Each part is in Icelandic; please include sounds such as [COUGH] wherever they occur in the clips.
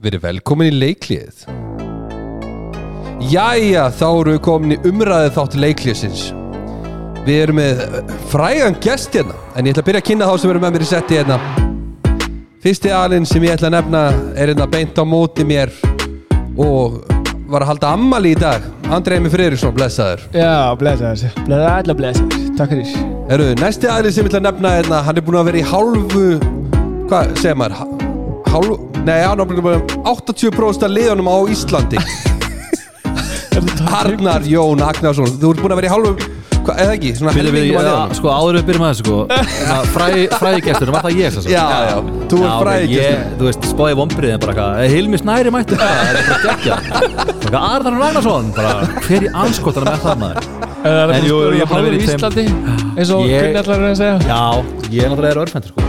Verið velkomin í leiklið Jæja, þá eru við komin í umræðið þátt leikliðsins. Við erum með eh, frægan gest hérna En ég ætla að byrja að kynna þá sem eru með mér í setti hérna. Fyrsti alinn sem ég ætla að nefna er hérna beint á móti mér Og var að halda ammali í dag. Andrei Emi Friðriksson, blessaður. Já, blessaður, blessaður, blessaður, takk fyrir. Herru, næsti aðlið sem ég ætla að nefna hérna, hann er búin að vera í hálfu, hvað segir maður, hálfu, nei, hann er búin að vera 80% af liðunum á Íslandi. Arnar Jón Agnarsson, þú ert búin að vera í hálfu, hvað, eða ekki, svona helmingnum af ja, liðunum. sko áður við byrjum að þessu sko fræði, [LAUGHS] fræði gestur, var það ég þess að Já, já, þú ert fræði ég, þú veist, spáði vombrið en bara eitthvað, "Eh, Hilmi Snæri mættu það er bara geggja bara Arðar Ragnarsson, bara hver í anskotana með það maður? Það er En ég er búin að vera í Íslandi eins og er að segja? Já, ég er náttúrulega er örfendur sko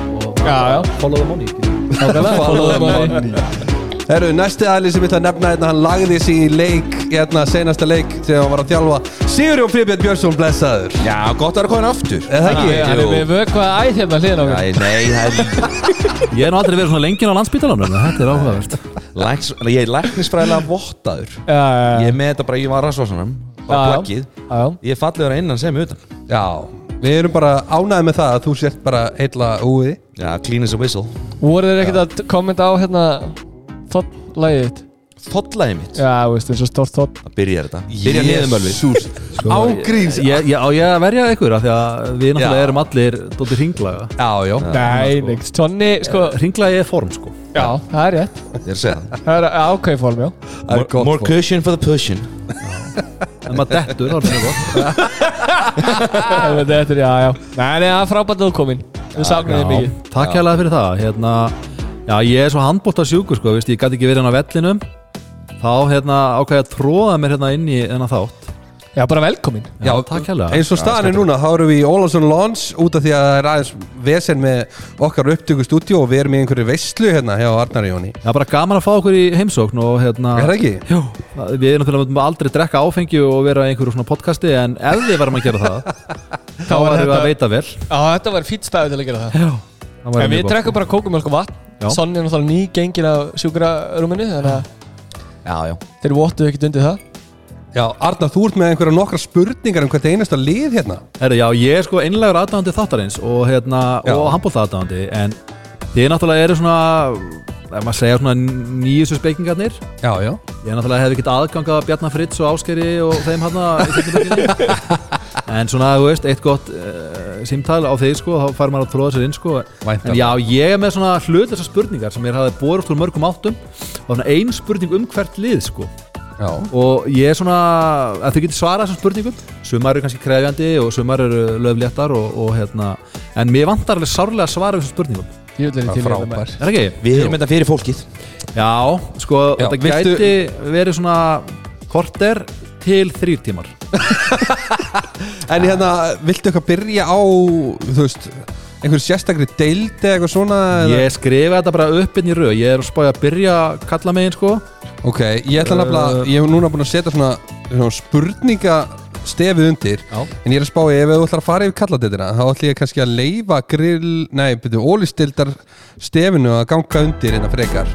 Já, já. Herru, næsti aðlið sem ég ætla að nefna hérna, hann lagði sig í leik, hérna, senasta leik þegar hann var að þjálfa. Sigurjón Friðbjörn Björnsson, blessaður. Já, gott að vera komin aftur Eða ekki? Hann er með vökvað æð hérna á mér Æ, Nei, það er [LAUGHS] ég er nú aldrei verið svona lengin á landsbítalanum en þetta er áhugavert læknis, Ég er læknisfræðilega vottaður Já, já, Ég já er með þetta bara í varasvásanum Já, Bara já. Já, já. Ég er fallegur innan sem utan Já, við erum bara ánæðið með það að þú sért bara heilla úið. Já, clean as a whistle. Voru þeir ekkert að kommenta á hérna Þótt lagið þitt? Þottlæði mitt? Já, veist, eins og stórt þótt Það byrjar þetta. Byrjar niðurmölvi ég, ég, á ég að verja ykkur af því að við náttúrulega Já. erum allir dóttir hringlaga. Já, já. Nei, neitt, Tonni, sko hringlagi er form sko. Já, það er rétt. Ég er að segja það. Það er ákveð form, já. More, cushion for the pushing. [LAUGHS] En maður dettur, það er [LAUGHS] [LAUGHS] Þetta er, já, já. Nei, það er frábært að þú komin Við saknaði þið mikið. Takk hérlega fyrir það. Hérna, Já, ég er svo handbótt að sjúkur sko, veist, Ég gæti ekki verið hann á vellinum. Þá hérna, ákvæði að tróða mér hérna inn í þennan þátt Já, bara velkomin. Já, takk hérlega. Eins og staðan er núna, þá erum við í Ólason Lons út af því að það er aðeins vesen með okkar upptöku stúdíu og við erum í einhverju veislu hérna hjá Arnari Jóni. Já, bara gaman að fá okkur í heimsókn og hérna Er það ekki? Jú, við erum náttúrulega aldrei drekka áfengi og vera í einhverju svona podcasti en ef við varum að gera það [LAUGHS] þá var varum við að veita vel. Já, þetta var fýtt stæði til að gera það. Já, það En við drekkum bara kókumjölk og vatn. Sonni er náttúrulega ný gengin af sjúkrarúminu Þannig að Já, já. þeir vottuðu ekkert undir það Já, Arnar, þú ert með einhverja nokkra spurningar um hvert einasta lið hérna. Herri, já, ég er sko einlegur aðdáðandi þáttarins og, hérna, og handbólta aðdáðandi en þið náttúrulega eru svona ef maður segja svona nýjustu spekingarnir Já, já. Ég náttúrulega hefði ekkert aðgang að Bjarnar Fritz og Áskeri og þeim hann [LAUGHS] en svona, þú veist, eitt gott uh, símtal á þeir sko, þá fær maður að tróða sér inn sko. Væntanlega. en já, ég er með svona hlut þessar spurningar sem ég hafði borust úr mörgum áttum. Og svona ein spurning um hvert lið sko Já, og ég er svona að þau getur svarað þessum spurningum. Sumar eru kannski krefjandi og sumar eru löfléttar og, og hérna en mér vantar alveg sárlega að svara þessum spurningum. Ég vil það til er frábær. er ekki? Við erum þetta fyrir fólkið. Já, sko, Já, þetta viltu- gæti verið svona korter til þrýr tímar. [LAUGHS] En hérna, viltu eitthvað byrja á, þú veist, einhverju sérstakri deildi eða eitthvað svona eða? Ég skrifa þetta bara upp inn í röð. Ég er að spája að byrja að kalla megin sko. Ok, ég ætla nefnilega, ég hef núna búin að setja svona, svona spurningastefið undir Já. En ég er að spá, ef þú ætlar að fara yfir kalladetina Þá ætla ég kannski að leifa grill, nei, byrju, ólistildar stefinu að ganga undir hérna frekar.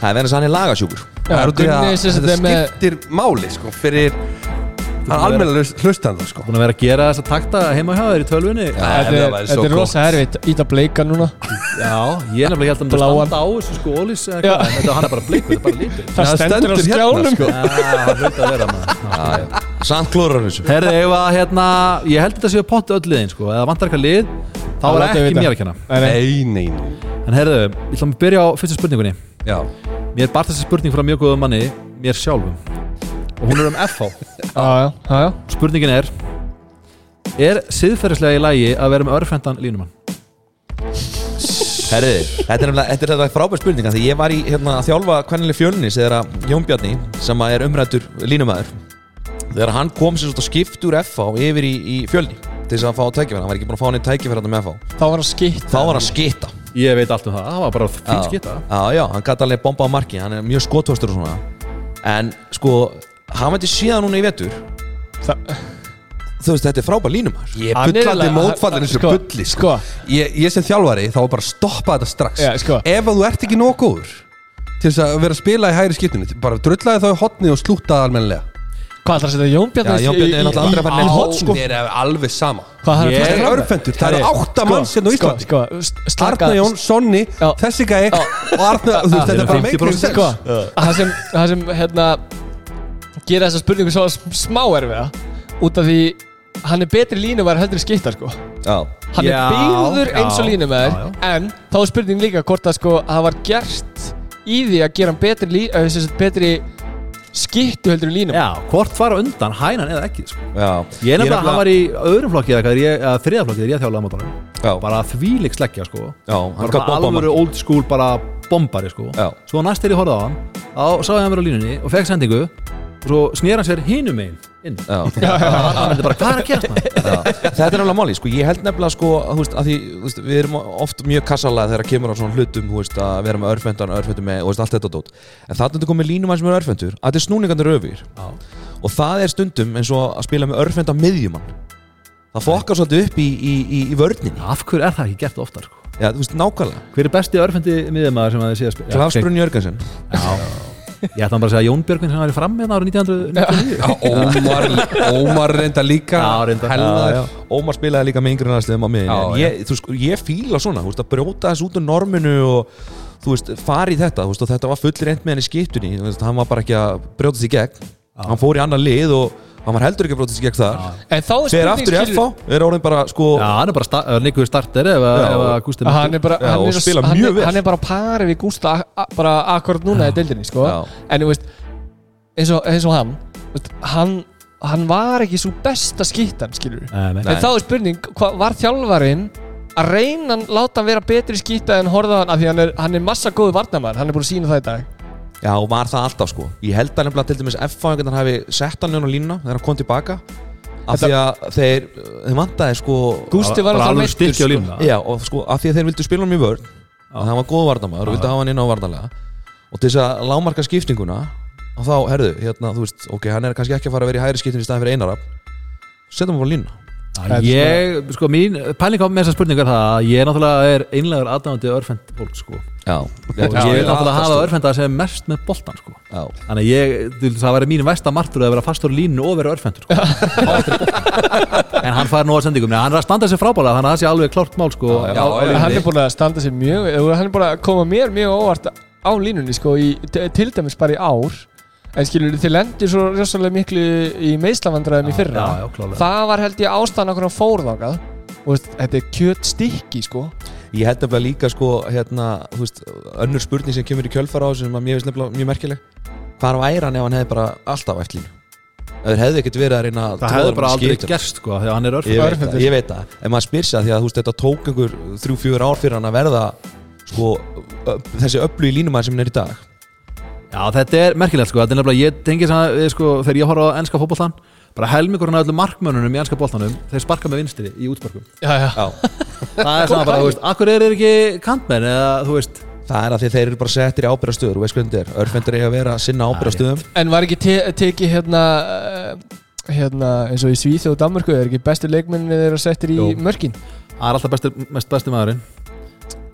Það er verið sann í lagasjúkur. Já, Það er út í að Gunni sem þetta þetta er með skiptir máli, sko, fyrir hann almenna hlustanda, sko. Búin að vera að gera þessa takta heima hjá þér í tölvunni. Þetta það er, er rosa erfitt Ít að bleika núna. Já, ég er nefnilega held að maður Bláan. standa á þessu sko ólís eða eitthvað En þetta hann er bara bleikur, þetta er bara lítur Það það stendur á hérna, skjánum. sko. Já, það hlut að vera maður. Samt klórar þessu. Herði, að hérna Ég held þetta séu potti öll liðin sko. Eða vantar eitthvað lið Þá er ekki mér að kenna. Nei, nei. Nei, En herðu, ég ætlum að byrja á fyrstu spurningunni. Já, Mér bar þessi spurning frá mjög góðum manni Mér sjálfum Og hún er um FH [LAUGHS] Já, já, já, Spurningin er Er siðferðislega í lagi að vera með örfendan línumann? Herriði, þetta er nefnilega þetta er þetta frábær spurninga Því ég var í hérna, að þjálfa hvernileg fjölni Þegar að Jón Bjarni, sem er umrættur línumæður Þegar hann kom sér svona skipt úr FH yfir í, í fjölni Til þess að fá tækifæra, hann var ekki búin að fá hann í tækifæra með FH Þá var hann skitt Þá var hann skitta Ég veit allt um það, það var bara fín Já. skita Já, já, hann gæti alveg bomba á marki. Hann er mjög skotvöstur og svona. En sko, hann veitir síðan núna í vetur. Það- Þú veist, þetta er frábær línumæður ég er bullandi mótfallin þessu sko, bulli, sko. Sko, ég, ég sem þjálfari, þá var bara að stoppa þetta strax. Já, sko. Ef að þú ert ekki nóg góður til þess að vera að spila í hægri skiptinu bara drullaði þá í hotni og slútaði almennilega. Hvað ætlar að setja Jón Bjarni Já, Jón Bjarni er náttúrulega að fara neitt. hot, sko. Mér er alveg sama. Hvað það er Það fara er örfendur, það eru átta manns hérna á Íslandi. Sko, sko, Arna Jón, Sonni, þessi gæi og Arna, þú veist, þetta er bara 50% meikring Sko, það sem, það sem hérna gera þessa spurningu svo smá erfiða út af því hann er betri línumæður heldur en skiptar sko. Já, hann Já, er byggður eins og já, línumæður já, já. en þá er spurning líka hvort að sko að það var gert í því að gera hann betri, lí, uh, sagt, betri skiptu heldur en línumæður Já, hvort fara undan hænan eða ekki sko. já. Ég er nefnilega að hann var í öðrum flokki eða hvað er ég, eða þriða flokki þegar ég þjálaði mótorinn Já, bara þvílik sleggja sko. Já, hann bara gaf bomba alvöru old school bara bombari sko. Já. svo næst þegar ég horfði á hann þá sá ég hann vera á línunni og fekk sendingu og svo snýr hann sér hinum megin inn. Já, [LAUGHS] hann myndi bara hvað er að gera þetta já. Þetta er nefnilega máli, sko, ég held nefnilega sko, veist, því, veist, við erum oft mjög kassalega þegar kemur á svona hlutum, veist, að vera með örfendan, örfendur með, og allt þetta dót. En það er komið línum sem er örfendur, að þetta er snúningandur öfir Og það er stundum eins og að spila með örfenda miðjumann. Það fokkar svolítið upp í, í, í, í vörninni. Af hverju er það ekki gert oftar sko? Já, þú veist, nákvæmlega. Hver er besti örfendi miðjumæður sem að þið sé að spila? Klaus Brunni Jörgensen [LAUGHS] ég ætla bara að segja Jón Björgvin sem var í fram hérna árið 1999 Ómar, Ómar reynda líka. Ómar spilaði líka með yngri næstum Já, En ég, fíla svona, að brjóta þessu út úr norminu og þú veist, fara í þetta, þú veist, og þetta var full reynd með hann í skiptunni, hann var bara ekki að brjóta sig í gegn, hann fór í annar lið og hann var heldur ekki að í gegn þar. En þá er Þegar aftur í FH, er orðin bara, sko Já, hann er bara sta Nikur starter ef, Já, ef og- Gústi hann er bara Já, hann og er, spila hann, mjög er, vel. hann er bara á pari við Gústa a- a- bara akkurat núna í deildinni sko. Já. en þú veist eins og, eins og hann, veist, hann hann var ekki svo besta skittan skilur en þá er spurning, hvað var þjálfarinn að reyna að láta hann vera betri skýta en horfa hann, af því hann er, hann er massa góðu varnamæður, hann er búin að sína það í dag Já, og var það alltaf, sko. Ég held að nefnilega til dæmis veginn hafi sett hann á línuna þegar hann kom tilbaka. Af því að þeir, þeir vantaði, sko Gústi var alltaf á sko. línuna. Já, og sko, af því að þeir vildu spila hann í vörn. Og það var góð varnamæður og vildu hafa hann inn á varnarlega. Og til þess að lámarka skiptinguna og þá, herðu, hérna, þú veist, ok, hann er kannski ekki að fara að vera í hægri skiptin í staðin fyrir einara setjum hann á lína Já, Ég, sko, mín pæling á með þessa spurningu er það að ég náttúrulega er einlegur aðdáðandi örfend fólk, sko. Já, og ég vil náttúrulega hafa örfenda sem er mest með boltan, sko. Já, Þannig að ég, það væri mín versta martur að vera fastur á línu og vera örfendur, sko. [LAUGHS] En hann fær nú að sendingum, hann er að standa sér frábælega þannig að það sé alveg klárt mál, sko. Já, já, já, hann er búin að standa sér mjög hann er búin að koma mér mjög óvart á línunni sko, í, til dæmis bara í ár en skilur þið lendir svo rjósalega miklu í meislavandræðum í fyrra. Já, já, það var held ég ástæðan okkur á fórðangað og veist, þetta er kjöt stikki sko. Ég held nefnilega líka, sko, hérna, þú veist, önnur spurning sem kemur í kjölfara á sem að mér finnst nefnilega mjög merkileg. Hvar væri hann ef hann hefði bara alltaf eftir línu? Þeir hefði ekkert verið að reyna að Það hefði bara aldrei skeytin. gerst, sko, þegar hann er Ég örfendur veit, það, ég veit það, en maður spyr að því að þú veist, þetta tók einhver þrjú, fjögur ár fyrir hann að verða sko, þessi öllu í línumæður sem hann er í dag Já, þetta er merkilegt sko, þetta er nefnilega, ég tengi við sko, þegar ég horfa á ennska fótbollan bara helmingurinn af öllum markmönnunum í ennska boltanum þeir sparka með vinstri í útspörkum. Já, já. Já, það er svona bara, þú veist, akkur er þeir ekki kantmenn eða, þú veist, það er að því þeir eru bara settir í ábyrðastöður og veist hvernig þetta er, örfendur eiga að vera sinna ábyrðastöðum en var ekki te tekið hérna uh, hérna eins og í Svíþjóð og Danmörku er ekki bestu leikmenninni þeirra settir í Jú. mörkin? Það er alltaf besti, mest besti maðurinn.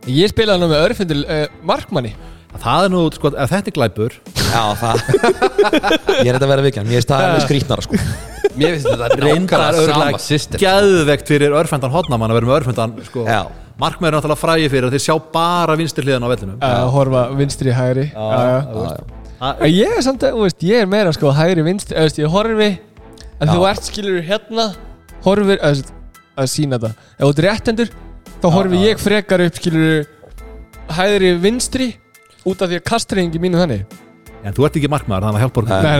Ég spilaði nú með örfundur uh, markmanni það er nú, sko, ef þetta er glæpur Já, það [LAUGHS] Ég er þetta að vera vikjan, ég er staðið með skrítnara sko. Mér finnst þetta reyndar sama system geðvegt fyrir örfendan hotnamann að vera með örfendan sko. Já. markmenn er náttúrulega fræði fyrir að þeir sjá bara vinstri hliðan á vellinum að horfa vinstri hægri já, já. þú veist. Það- En ég er samt að, þú veist, ég er meira sko hægri vinstri, eða, veist, ég horfi að þú Já. ert skilur hérna horfir, að, að sína þetta ef þú ert réttendur, þá horfi ég frekar upp skilur hægri vinstri út af því að kastreiningi mínu þannig. En þú ert ekki markmaður, þannig að hjálpa okkur. Nei.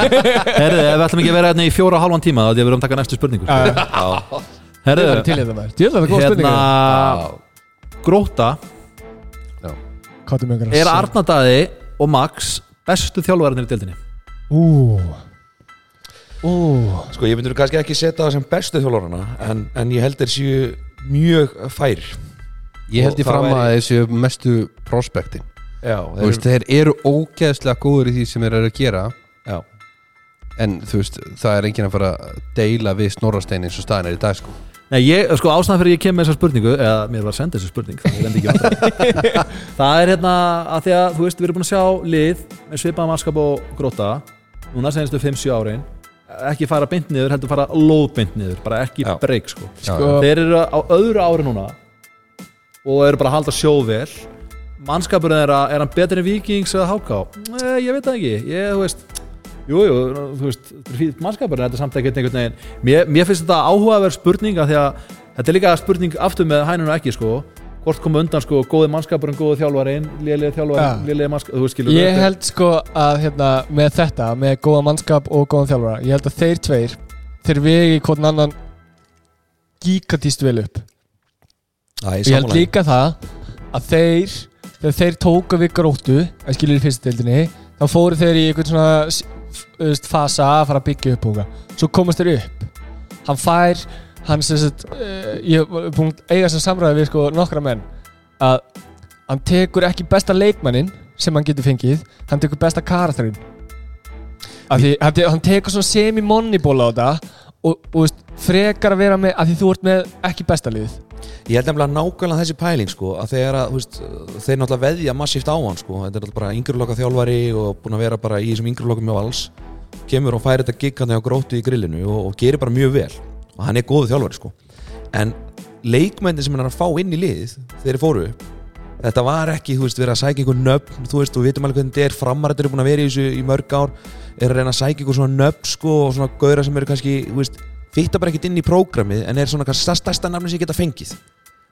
[LAUGHS] Herðu, ef við ætlum ekki að vera hérna í fjóra og halvan tíma þá ætlum við að taka næstu spurningu. Já, [LAUGHS] Herðu, Ég er til þetta maður, þetta góð spurning hérna gróta Hvað er með einhverja er Arnadaði og Max bestu þjálfarnir í deildinni? Ú. Ú. Sko, Ég myndur kannski ekki setja það sem bestu þjólórana en, en ég held þeir séu mjög fær. Ég held Og í það fram væri- að þessu mestu prospektin Já, Þú veist, þeir eru ógeðslega góður í því sem þeir eru að gera já. en þú veist, það er enginn að fara að deila við snorrastein eins og staðin er í dag sko Nei, ég, sko ástæðan fyrir ég kem með þessa spurningu eða mér var sendið þessa spurning vandræðum. [LAUGHS] það er hérna að því að þú veist, við erum búin að sjá lið með svipaða mannskap og gróta núna senstu 5-7 árin ekki fara beint niður, heldur fara lóðbeint niður bara ekki Já. breyk sko. Sko- þeir eru á öðru ári núna og eru bara að halda sjó vel mannskapur er, að, er hann betri en Vikings eða Háká? Nei, ég veit það ekki. Ég, þú veist Jú, jú, þú veist, er mannskapur en þetta er samt ekkert einhvern veginn. Mér, mér finnst þetta áhugaverð spurning af því að þetta er líka spurning aftur með hænun og ekki sko. Hvort koma undan sko, góði mannskapur en góði þjálfarin lélega þjálfarin, Ja. lélega mannskapur þú veist, skilur Ég þetta- held sko að hérna, með þetta, með góða mannskap og góðan þjálfara Ég held að þeir tveir, þeir vegi hvern annan gigantíst vel upp. Æ, Ég held líka það að þeir, þegar þeir tóku við gróttu að skilur í fyrstdeildinni þá fóru þeir í einhvern svona fasa að fara að byggja upp eitthvað. svo komast þeir upp hann fær hann sem sagt, uh, ég hef búin að eiga sem samræði við sko nokkra menn að hann tekur ekki besta leikmannin sem hann getur fengið hann tekur besta karakterinn hann, te hann tekur svona semi-moneyból á þetta og, og veist, frekar að vera með að því þú ert með ekki besta liðið Ég held nefnilega nákvæmlega þessi pæling sko, að þeir, að, veist, þeir náttúrulega veðja massíft á hann sko. þetta er náttúrulega bara yngurloka þjálfari og búin að vera bara í þessum yngurlokum með vals kemur og færi þetta gig hann á gróttu í grillinu og, og gerir bara mjög vel og hann er góðu þjálfari sko. en leikmændin sem hann er að fá inn í þegar þeir fóru þetta var ekki, þú veist, verið að sækja einhver nöfn þú veist, þú veitum alveg hvernig þetta er framarættur er búin að vera í þessu í mörg ár er að reyna að sækja einhver svona nöfn sko og svona gauðra sem eru kannski, þú veist fitta bara ekkert inn í prógramið en er svona kannski stærsta, nafni sem ég geta fengið.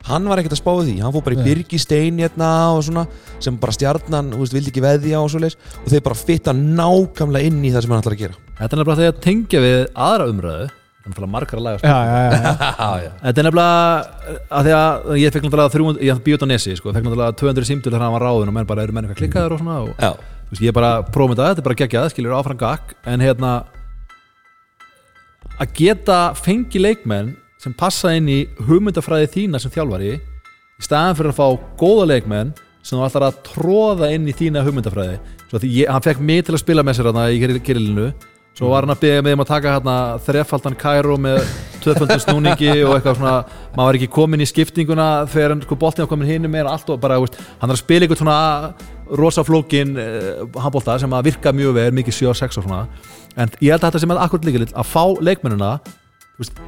Hann var ekkert að spáði því, hann fór bara í Nei. Birgi Stein hérna og svona sem bara stjarnan, þú veist, vildi ekki veðja og svo leis og þeir bara fitta nákvæmlega inn í það sem hann ætlar að gera. Þetta er nefnilega þegar að tengja við aðra umræðu Þannig að margar að laga já, [LAUGHS] já, já. Þetta er nefnilega að því að ég fekk náttúrulega 300, ég bíót á Nesi sko, fekk náttúrulega 200 símtul þegar hann var ráðin og menn bara eru menn eitthvað klikkaður og svona? Og veist, ég bara prófum þetta, þetta er bara geggjað, skilur áfram gakk en hérna að geta fengi leikmenn sem passa inn í hugmyndafræði þína sem þjálfari í staðan fyrir að fá góða leikmenn sem þú ætlar að tróða inn í þína hugmyndafræði. Svo því ég, hann fekk mig til að spila með sér hérna í kirillinu svo var hann að byggja með um að taka hérna þrefaldan Kæró með tvöfaldan snúningi og eitthvað svona, maður var ekki komin í skiptinguna þegar hann sko boltinn var komin hinum meira allt og bara, veist, hann er að spila eitthvað svona rosa flókin uh, handbolta sem að virka mjög vel, mikið 7-6 og svona. En ég held að þetta sem er akkurat líka að fá leikmennina þú veist,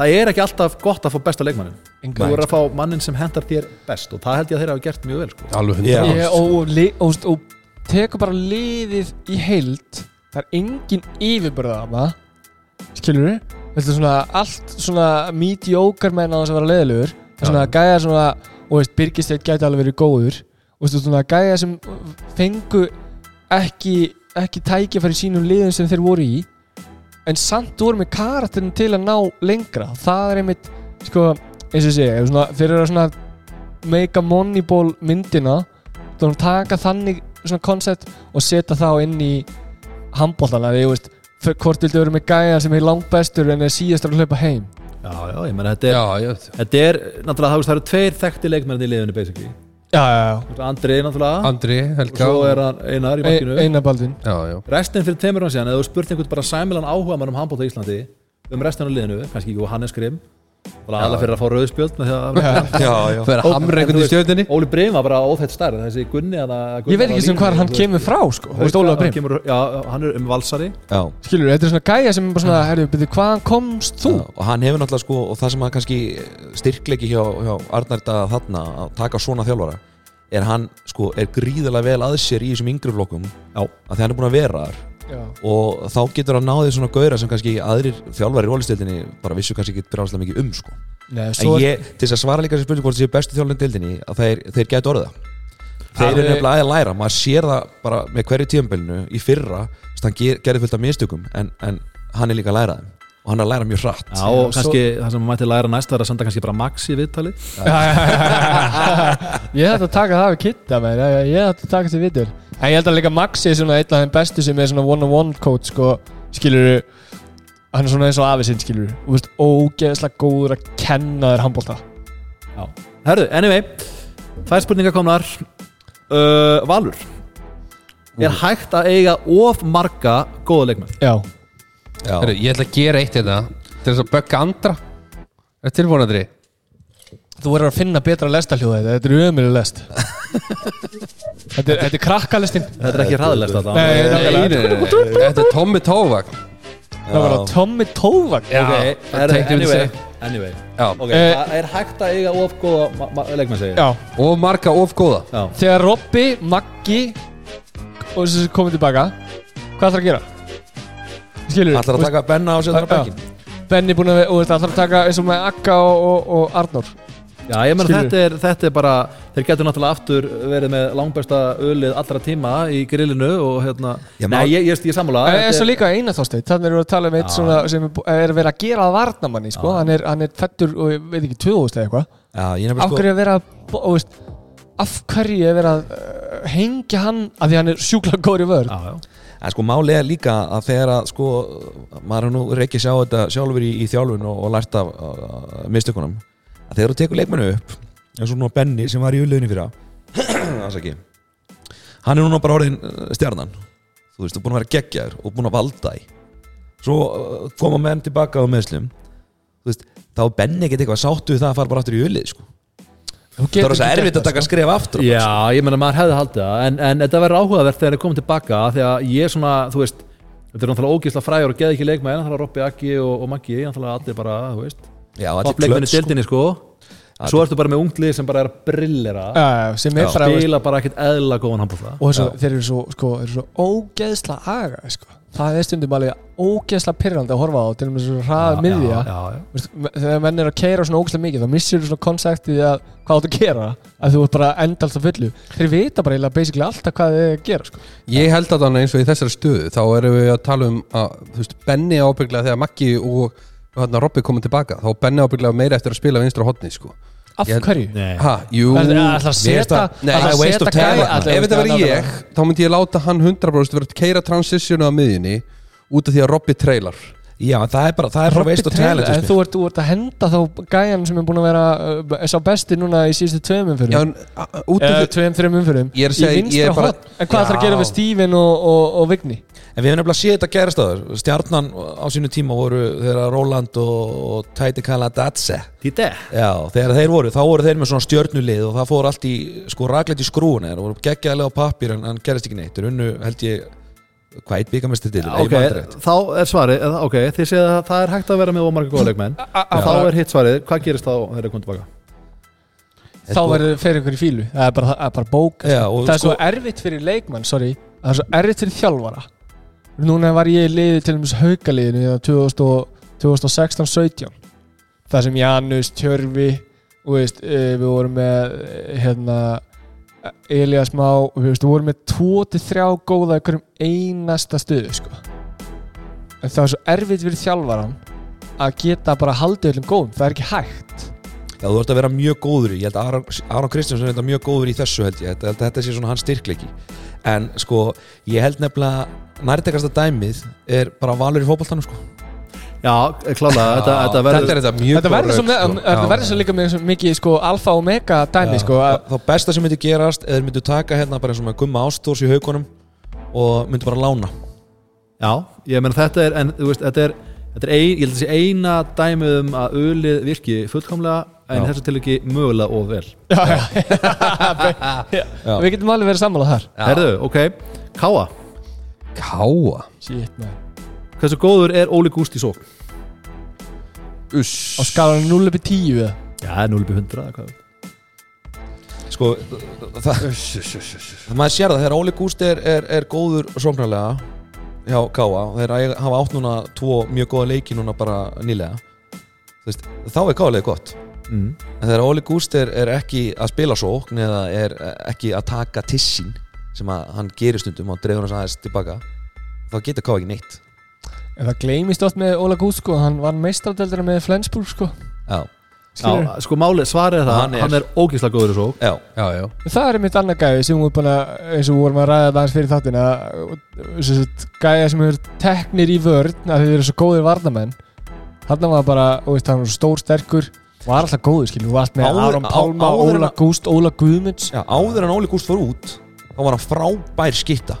það er ekki alltaf gott að fá besta leikmannin Engan þú er að fá mannin sem hendar þér best og það held ég að þeir hafa gert mjög vel sko. Alveg hundra Ég, og, og, og, og tekur bara liðið í heild það er engin yfirbörða af það skilur við Þetta er svona allt svona mediocre menn á þess að vera leiðilegur það er svona gæja svona og veist Birgisteit gæti alveg verið góður veist svona gæja sem fengu ekki, ekki tækifæri í sínum liðum sem þeir voru í en samt voru með karakterin til að ná lengra. Það er einmitt sko eins og ég segja svona, þeir eru að svona make a moneyball myndina. Erum taka þannig svona koncept og setja þá inn í handbóltana því þú veist hvort viltu vera með gæja sem er langt bestur en er síðastur að hlaupa heim. Já, já, ég menna þetta er, Já, já, þetta er náttúrulega, það, eru tveir þekkti leikmenn í liðinu basically, já, já, já. Andri náttúrulega. Andri, og Helga svo er hann Einar í bakkinu. E eina baldin Já, já. Restin fyrir tveimur hann síðan, eða þú spurt einhvern bara sæmilan áhuga mann um handbólta í Íslandi um restin af liðinu, kannski ekki og Hannes Grim bara alla fyrir að fá rauðspjöld með því að já, já. Fyrir Ó, hamra einhvern í stjórninni Óli Breim var bara óþætt stærð þessi Gunni að ég veit ekki sem hvað hann kemur frá sko, Brim kemur, já, hann er um valsari. Já. skilur, þetta er svona gæja sem er bara svona herru, byrju, hvaðan komst þú? Já, og hann hefur náttúrulega sko og það sem að kannski styrkleiki hjá, hjá Arnarda þarna að taka svona þjálfara er hann sko er gríðarlega vel að sér í þessum yngri flokkum. Já. að því hann er búin að vera þar Já. og þá getur hann náðið svona gauðra sem kannski aðrir þjálfari í rólistildinni bara vissu kannski ekki brjáðslega mikið um sko. Nei, en ég, til þess að svara líka þessi spurning hvort þessi bestu þjálfari í dildinni að þeir, þeir gætu orðið það. Þeir eru nefnilega að læra. Maður sér það bara með hverju tíðanbelinu í fyrra þess að hann ger, gerði fullt af mistökum en, en hann er líka að læra þeim og hann er að læra mjög hratt. Já, og kannski það sem maður mætti læra næst var að senda kannski bara Max í viðtali [LAUGHS] ég ætti að taka það við kitta menn. ég ég ætti að taka því vitur en ég held að líka Maxi er svona einn af þeim bestu sem er svona one-on-one coach sko, skilur hann er svona eins og afisinn skilur og veist, ógeðslega góður að kenna þér handbólta Herðu, anyway Tvær spurningar komnar. Uh, Valur Er hægt að eiga of marga góða leikmenn? já, Já. Heru, Ég ætla að gera eitt hérna Til þess að bögga andra. Er tilbúin Andri? Þú verður að finna betra lestaljóð þetta, þetta er ömurlega lest. [LAUGHS] Þetta er, þetta er krakkalestin. Þetta er ekki hraðlest þetta. Þetta er Tommy Tóvagn Það var Tommy Tóvagn er, anyway, Eh, það er hægt að eiga of góða leikmenn segja Já, Og marga of góða. Já. þegar Robby, Maggi og þessi komið tilbaka hvað ætlar að gera? Skilur Ætlar að taka Benna á þar á bekkin Benni búin að og þetta ætlar að taka eins og með Akka og, og, og Arnór? Já, ég meina þetta er, þetta er bara þeir getur náttúrulega aftur verið með langbesta ölið allra tíma í grillinu og hérna, Já, nei, ég, ég, ég sammála. Er þetta svo líka eina þásteit, þannig erum við að tala um eitt svona sem er, er verið að gera að varnamanni sko. hann, er, hann er fættur og ég veit ekki 2000 eða eitthvað. Já, ég af sko hverju er að bo- og veist, af hverju er verið að uh, hengja hann af því hann er sjúkla góður í vörð Já, já. En sko máli er líka að þegar að sko maður er nú reykja sjá þetta sjálfur í, í þjálfun og, og lært af mistökunum að þegar þú tekur leikmennu upp eins og nú Benny sem var í ullöðinni fyrir [CLEARS THROAT] hann er núna bara orðin uh, stjarnan. Þú veist, þú er búin að vera geggjaður og búin að valda í svo uh, koma menn tilbaka á meðslum þú veist, þá er Benny ekkert eitthvað sáttu það að fara bara aftur í ullið sko. Það er þess að erfitt að taka skref aftur Já, ég meina maður hefði haldið það. En, en þetta verður áhugavert þegar þeir komið tilbaka því að ég er svona, þú veist þetta er náttúrulega ógísla frægur og geði ekki leikmenn þannig að Robby, Aggi og, og Maggi náttúrulega allir bara, þú veist Já, allir toppleikmenn í klöts, sko. dildinni sko. Svo ertu bara með unglið sem bara er að brillera uh, sem er bara spila bara ekkert eðla góðan handbólta og þessu, þeir eru svo, sko, eru svo ógeðsla aga sko. Það er stundum alveg ógeðsla pyrrandi að horfa á til og með svo hraða miðja þegar menn er að keira svona ógeðslega mikið þá missir þú svona konseptið að hvað að gera að þú ert bara endalst að fullu þeir vita bara eiginlega basically alltaf hvað þið gera sko. Ég held að þannig eins og í þessari stöðu þá erum við að tala um að þú veist, Benni ábygglega þegar Maggi og og hérna Robby komið tilbaka þá Benni ábygglega meira eftir að spila vinstra hotni sko. Af Ég- hverju? Ha, jú Það er alltaf að Nei, ætla að er gæja- maður. ætla- Ef þetta nákvæmlega. ég, þá myndi ég láta hann 100% verið að keira transitionu á miðjunni út af því að Robby trailar Já, en það er bara, það er Robby veist og talent en þú ert, þú ert að henda þá gæjan sem er búin að vera uh, sá besti núna í síðustu tveim en, eða því tveim, þreim umfyrir Ég er að segja, í ég vinstra er bara- hot en hvað ætlar að gera við Steven og, og, og Vigni? En við hefum nefnilega séð þetta gerast aður Stjarnan á sínu tíma voru þegar Roland og, og Tæti Kala Datse Tite. Já, þegar þeir voru, þá voru þeir með svona stjörnulið og það fór allt í, sko, raklegt í skrúin og voru geggjaðlega á pappir en hann gerist ekki neitt. Þeir unnu, held ég, hvað eitt byggamestir til ok, þá er svarið ok, þið séð að það er hægt að vera með ómarga góða leikmenn. Þá er hitt svarið, hvað gerist þá þegar þið komið tilbaka? Þá verður fyrir ykkur í fílu það er bara, það er bara bók Já, og það er svo sko- erfitt fyrir leikmann, sorry. Það er svo erfitt fyrir þjálfara. Núna var ég í liði til dæmis haukaliðinu í 2016-17 það sem Janus, Tjörfi og veist, eh, við vorum með eh, hérna Elias Má við vorum með 2-3 góða í hverjum einasta stöðu sko. en það er svo erfitt fyrir þjálfaran að geta bara haldið öllum góðum, það er ekki hægt. Já, þú ert að vera mjög góður í, ég held að Aron, Kristjánsson er mjög góður í þessu held ég, Ég held að þetta sé svona hans styrkleiki. En sko, ég held nefnilega nærtekasta dæmið er bara valur í fótboltanum sko já, klálega, þetta, þetta verður Þetta er þetta mjög Þetta verður góð svo, rök, sko, þetta verður svo líka með svo mikið sko, alfa og mega dæmi sko, Þá besta sem myndi gerast eða myndu taka hérna bara eins og með gumma ástórs í haugunum og myndu bara lána. Já, ég meina þetta er en þú veist, þetta er, þetta er ein, ég held að sé eina dæmið um að ölið virki fullkomlega en þessu til ekki mögulega og vel. Já, já, já. Við getum alveg verið sammála þar. Herðu, ok, Káa. Káa? Shit, man. Hversu góður er Óli Gúst í sók? Uss Á skalan 0 upp í 10 eða? Já, 0 upp í 100 eða hvað Sko, það, Uss, uss, uss, uss. það maður sér það þegar Óli Gúst er, er, er góður sóknarlega hjá Káa þeir eiga- hafa átt núna tvo mjög góða leiki núna bara nýlega Þú veist, þá er Káa leik gott mm. En þegar Óli Gúst er, er ekki að spila sókn eða er ekki að taka tissin sem að hann gerir stundum og dreifur hans aðeins tilbaka þá getur Ká ekki neitt En það gleymist oft með Óla Gúst sko, hann var meistradöldra með Flensburg sko. Já? Já, sko máli, svarið er það, Hann hann er- er, ógíslega góður í sók já, Já, já. Það er mitt annað gæði sem við búin að eins og við vorum að ræða það fyrir þáttina þess að gæði sem eru teknir í vörn að þið eru svo góðir varnamenn þarna var bara, veist, hann var svo stór sterkur var alltaf góður, skiljum, var allt með Aron Pálma, Óla Gúst, Óla Guðmunds. Já áður en Óli Gúst fór út þá var hann frábær skitta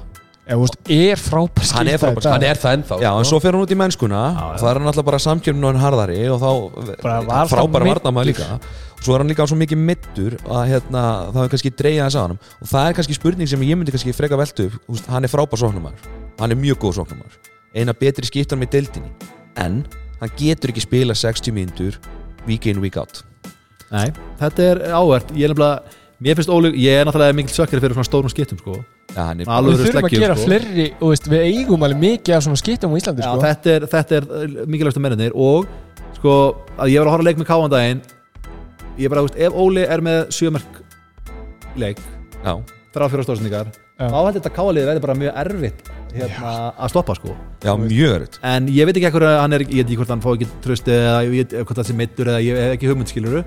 er frábær Hann er frábær hann er það ennþá Já, en sko. svo fer hann út í mennskuna og það er hann alltaf bara samkjörn og hann harðari og þá Bara var það frábæra meiddur. varnamaður líka. Og svo er hann líka svo mikið middur að hérna, það er kannski dreigja þess að hann og það er kannski spurning sem ég myndi kannski freka veltu upp. Þú veist, hann er frábær sóknumæður hann er mjög góð sóknumæður eina betri skiptan með deildinni. En hann getur ekki spila 60 mínútur week in, week out. Nei, þetta er áhvert. Ég er nefnilega, mér finnst Óli Ég er náttúrulega mikil sökkari fyrir svona stórum skiptum sko. Já, hann er Alveg Við þurfum að gera sko. fleiri og veist, við eigum alveg mikið af svona skiptum á Íslandi Já, sko. þetta er, þetta er mikilvægstu mennir og sko, að ég var að horfa á leik með Káandaginn Ég bara, veist, ef Óli er með sjömerk leik Já, þrjá fjóra stóðsendingar Já. þá heldur þetta káaliðið verði bara mjög erfitt hérna, að stoppa sko já mjög erut en ég veit ekki ekkur að hann er, ég veit ekki hvort hann fá ekki trösti eða ég veit hvort það sé meittur eða ég hef ekki hugmynd skiluru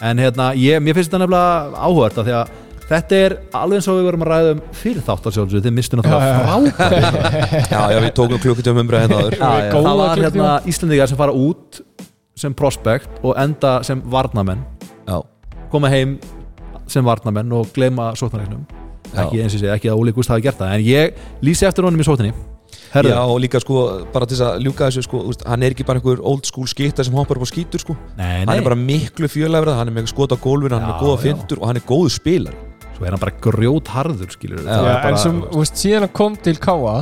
en hérna, ég, mér finnst þetta nefnilega áhugart af því að þetta er alveg eins og við vorum að ræða um fyrir þátt að sjálfsögðu, þið mistu náttúrulega frábært Já, já, við tókum klukkutum umræð hérna það var hérna Íslandingar sem fara út sem prospect og enda sem varnamenn Já, koma heim sem varnamenn og gleyma sóknarreiknum Já. ekki eins og segja, ekki að Óli Gúst hafi gert það en ég lýsi eftir honum í sókninni Herðu, Já, og líka sko, bara til þess að ljúka þessu sko, úst, hann er ekki bara einhver old school skitta sem hoppar upp á skítur sko. Nei, hann nei, er bara miklu fjölæfrað, hann er með skot á gólfinu hann er Já, með góða já. fintur og hann er góður spilar svo er hann bara grjót harður skilur Já, Já, en sem, þú veist, síðan hann kom til Káa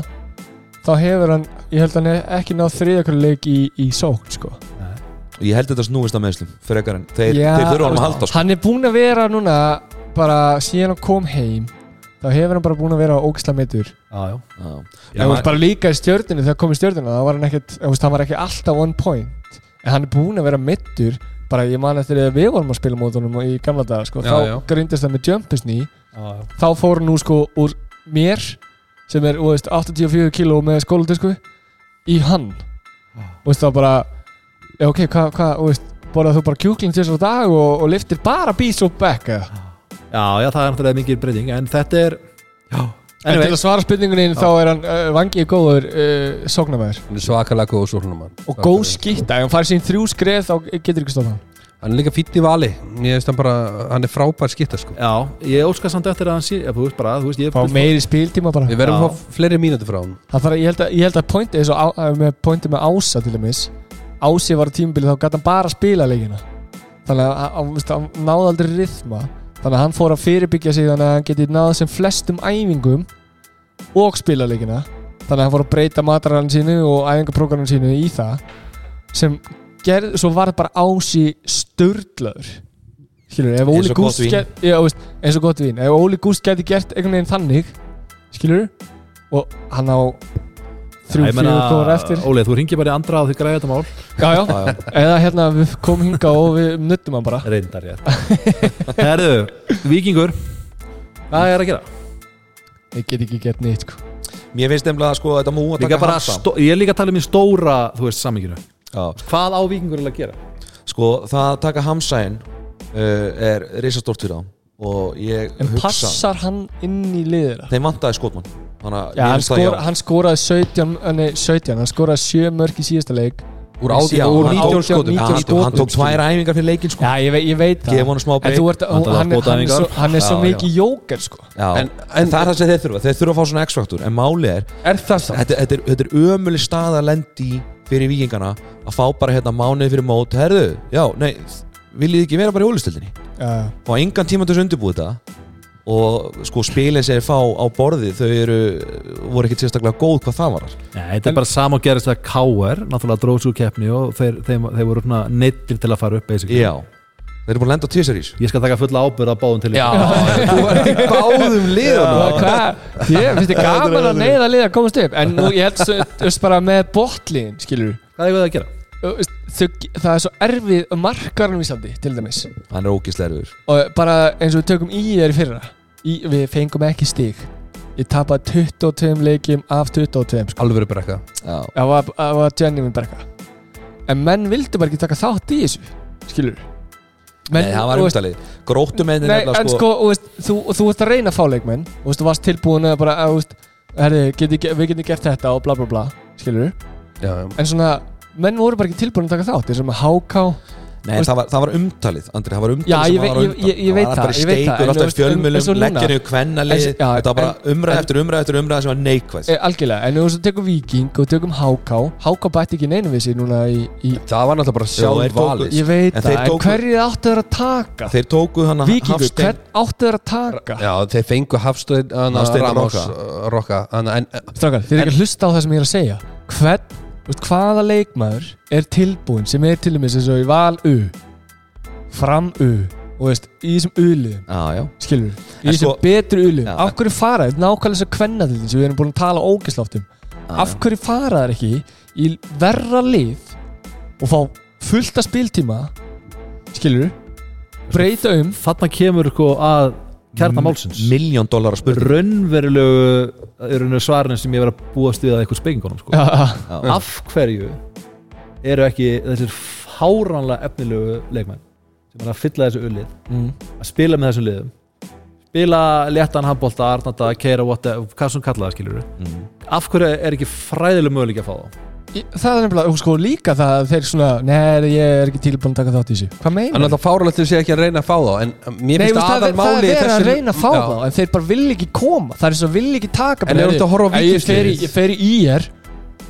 þá hefur hann, ég held að hann ekki náð þriðakurleik í, í sókn sko. og ég held þetta snúist að meðslum frekar en þeir, Já, þeir þurfa hann að halda sko. Hann er búinn að vera núna bara síðan hann kom heim þá hefur hann bara búinn að vera já, já. Já. en þú veist, bara líka í stjörninu þegar kom í stjörninu þá var hann ekkert, þú veist, hann var ekki alltaf one point. En hann er búinn að vera meittur bara ég man eftir að við vorum að spila mót honum í gamla daga, sko, Já, þá grindist það með jumpisni Já, já. þá fór hann nú sko úr mér sem er, þú veist, 84 kíló með skóladisku í hann. Þú veist, þá bara ok, hvað, hva, þú veist borðað þú bara kjúkling til þessar dag og, og liftir bara bís og back eða já, já, það er náttúrulega mikið breyting en þetta er já, En til anyway, að svara spurningunni þá er hann uh, vangið góður uh, sóknarmæður hann er svakalega góð sóknumann og góð skýtta, ef hann farið sín þrjú skref þá getur ekki stofna hann. Hann er líka fýtt í vali. Ég veist hann bara, hann er frábær skitta sko. Já, ég óskar samt eftir að hann sé, ja, þú veist bara, þú veist, ég fá meiri spiltíma bara. Við verðum Já. að fá fleiri mínútur frá hann Það þarf, ég, held að, ég held að pointi eins og á, með pointi með Ása til dæmis. Ási var á tímabili þá gæti hann bara að spila leikina. Þannig að hann- hann hann náði aldrei rithma þannig að hann fór að fyrirbyggja sig þannig að hann geti náð sem flestum æfingum og spila leikina þannig að hann fór að breyta matarann sínu og æfingaprógramin sínu í það sem gerð, svo var bara Ási störlaður skilur, ef Óli Gúst eins og gott vín. Ef Óli Gúst geti gert einhvern veginn þannig skilur og hann á þrjú, fjögur kóra eftir Óli, þú ringir bara í andra og þið græði þetta mál já, já. eða hérna við komum hinga og við nuttum hann bara reyndar ég herðu, vikingur hvað er að gera? ég get ekki gert neitt sko. mér finnst nefnilega sko að þetta mú að taka hasa stó, ég er líka að tala um í stóra þú veist, samminginu Já. hvað á vikingur að gera? sko það að taka hamsæn uh, er reisastórt fyrir þá og ég en hugsa passar hann inn í liðina þeim vantaði skotmann þannig mér hann, skor, hann skoraði 17, eh, nei, 17 hann skoraði 7 mörg í síðasta leik. Úr, Já, átján, úr hann 19 tók- skotum. 19 Já, hann, hann tók tvær æfingar fyrir leikin sko. Já, ég, veit- ég veit það. ert, hann, er- hann, er svo, hann er svo mikið jóker sko. En- en, en- það er það sem þeir þurfa. Þeir þurfa að fá svona X-faktor. En máli er, er þetta, þetta er, þetta er ömuleg stað að lendi fyrir vikingana að fá bara hérna mánuði fyrir mót. Herðu, já, nei, viljið ekki vera bara í ólistildinni já, fá engan tíma til þess að undirbúið þetta og sko spilin sem þeir fá á borði þau eru, voru ekkert sérstaklega góð hvað það var Nei, þetta er bara sama og gerist að KR náttúrulega dróðs úr keppni og þeir, þeir, þeir voru neittir til að fara upp basically. já, þeir eru búin að lenda á tísar ís. Ég skal taka fulla ábyrð á báðum til Já, [LAUGHS] þú ert í báðum hvað? Ég finnst þið gaman að neyða lið að komast upp En nú ég held veist bara með botlíðin Skilur hvað er það að gera? þau, Það er svo erfið markarinn í Íslandi Til dæmis. Hann er ógislega erfiður. Og bara eins og við tökum í þér í fyrra í, Við fengum ekki stig. Ég tapaði 22 leikjum af 22 sko. Alveg brekka. Já, Það var, það var genuine brekka. En menn vildu bara ekki taka þátt í þessu Skilur nei, það var umtalið. Gróttumennir Nei, nefnilega en sko, sko, þú, veist, þú, þú ert að reyna að fá leikmenn. Þú veist, þú varst tilbúin að bara, að, veist, herri, geti, við getum gert þetta og bla bla bla, skilur Já. En svona, menn voru bara ekki tilbúin að taka þátt. Þessum að HK, Nei, Þú það var, það var umtalið, Andri, það var umtalið Já, sem ég var á ég- ég- ég veit var það, ég veit það, steikur en alltaf þú í fjölmjölum, niður kvennalið Þetta var bara en- umræð eftir umræð eftir umræð sem var neikvæð. E, algjörlega, en við tökum Viking og tökum HK HK bætti ekki neinu við sér núna í, í Það var náttúrulega bara Já, þeir sjálf valið. ég veit En það, þeir en hverju áttu þeir að taka? Þeir tóku hann að Vikingur, hvern áttu þeir að taka? Já, þeir fengu Hafstein Ramos. Rokka. uh, Rokka hana, en, Strákar, þið er ekki að hlusta á það sem ég er að segja. Hvern, þú veist, hvaða leikmaður er tilbúin sem er til dæmis eins og í val U fram U og veist, í þessum U-liðum? Skilur, í þessum sko- betri U-liðum. Af hverju fara, þetta er nákvæmlega þess að kvenna til sem við erum búin að tala ógislátt um af hverju fara þær ekki í verra lið og fá fullt af spiltíma? Skilur breyta um. Þarna kemur sko að kjarna málsins? Miljón dólar að spurning. Raunverulegu er svarin sem ég var að búast við að eitthvað spekingunum sko. Af hverju eru ekki þessir fáránlega efnilegu leikmenn sem er að fylla þessu ullið mm. að spila með þessum liðum? Spila léttan handbólta, arnanda, keira whatever, hvað sem kallaða skilur Mm. af hverju er ekki fræðileg möguleik að fá Í- það er nefnilega, sko líka það að þeir svona, neður ég er ekki tilbúin að taka þátt í þessu. Hvað en meinar alltaf fáralegt að segja ekki að reyna að fá þá En uh, mér Nei, finnst það, aðal er- það máli er í verið að reyna að fá þá en þeir bara vil ekki koma. Það er svo vil ekki taka En ef þú ert að horfa á Ef ég fer í- í IR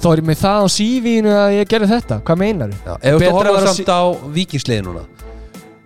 þá er ég með það á CV-inu að ég gerði þetta. Hvað meinar Já, ef þú ert að að horfa samt á vikingsliði núna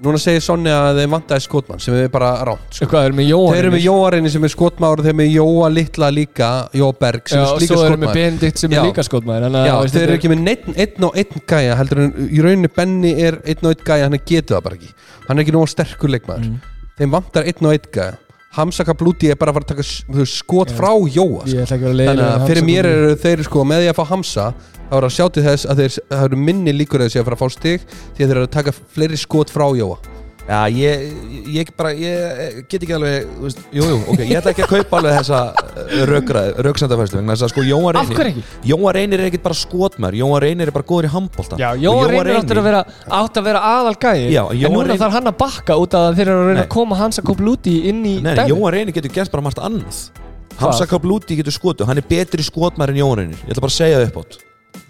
Núna segir Sonja að þeir vantaði skotmann sem er bara ránt sko. hvað er með Jóhann Þeir eru með Jóarinni sem er skotmaður og þeir eru með Jóa Litla líka Jóa Berg sem Já, er og líka svo eru með skotmaður Benedikt sem Já. er líka skotmaður Já, þeir eru ekki með einn, einn og einn gæja heldur en í rauninni Benny er einn og einn gæja hann getur það bara ekki hann er ekki nóg sterkur leikmaður Mm. þeim vantar einn og einn gæja Hamza Kablúti er bara að fara að taka veist, skot frá Jóa sko. þannig að fyrir mér eru þeir sko með því að fá Hamza þá er að sjá til þess að þeir eru minni líkur að þeir sé að fara að fá stig því að þeir eru að taka fleiri skot frá Jóa Já, ég, ég bara, ég get ekki alveg, veist, jú, jú, ok, ég ætla ekki að kaupa alveg þessa rauksendafæslu, vegna þess að sko Jóa af Reynir, hverju ekki? Jóa Reynir er ekkit bara skotmær, Jóa Reynir er bara góður í handbólta. Já, Jóhann Reynir áttur að vera átt að vera aðal gæði en núna Reynir- þarf hann að bakka út af að þeir eru að reyna að koma hans að kópa lúti inn í Nei, nei. Jóa Reynir getur gert bara margt annað. Hamza Kablúti getur skotu, hann er betri skotmær en Jóa Reynir, ég ætla bara að segja það upp átt.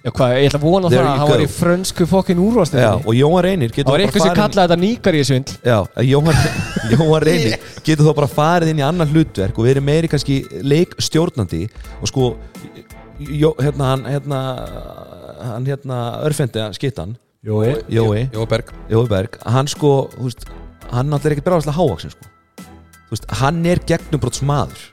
Já, hvað, ég ætla að vona There það you að hann var go. í frönsku fokkin Já, úrvastinni og Jóa Reynir Það getur var bara eitthvað sem kallaði þetta nýkar í svindl Já, að Jóhann, [LAUGHS] Jóhann Reynir getur þá bara farið inn í annan hlutverk og verið meiri kannski leikstjórnandi og sko jó, hérna hann hérna, hann hérna örfendi skittan Jói. Jói, Jóa Berg. Jói Berg. Hann sko, þú veist, hann náttúrulega ekkert bráðast hávaksin sko. Þú veist, hann er gegnumbrotts maður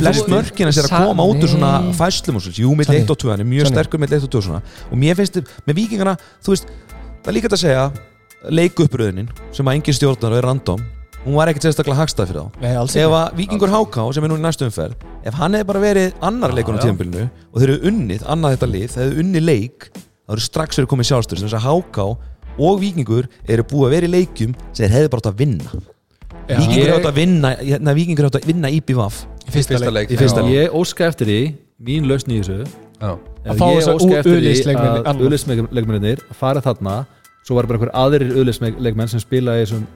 flest þú- mörkina sér að koma út úr svona fæslum og svona, jú, mitt Sannig. 1 og 2 hann er mjög sterkur mitt 1 og 2 svona. Og mér finnst, þið- með vikingana, þú veist það er líka að segja, leikuppröðunin sem að engin stjórnar og er random hún var ekkert sérstaklega hagstað fyrir þá. Nei, alls ef að Víkingur HK sem er nú í næstu umferð ef hann hefði bara verið annar leikun á já. tíðanbylnu og þeir eru unnið, annað þetta lið þeir eru unnið leik, þá eru strax verið komið sjálfstöð þess að HK og Víkingur eru búið að vera í leikjum sem þeir hefði bara átt að vinna. Víkingur Ég- átt að vinna hérna, Víkingur átt að vinna IPVAF Í fyrsta Fyrsta leik leik. í ég óska eftir því mín lausn í þessu Já. Ef fá ég þessa óska eftir því U-liðsleikmenn að annað. auðlisleikmennir fara þarna svo var bara einhver aðrir auðlisleikmenn sem spila í þessum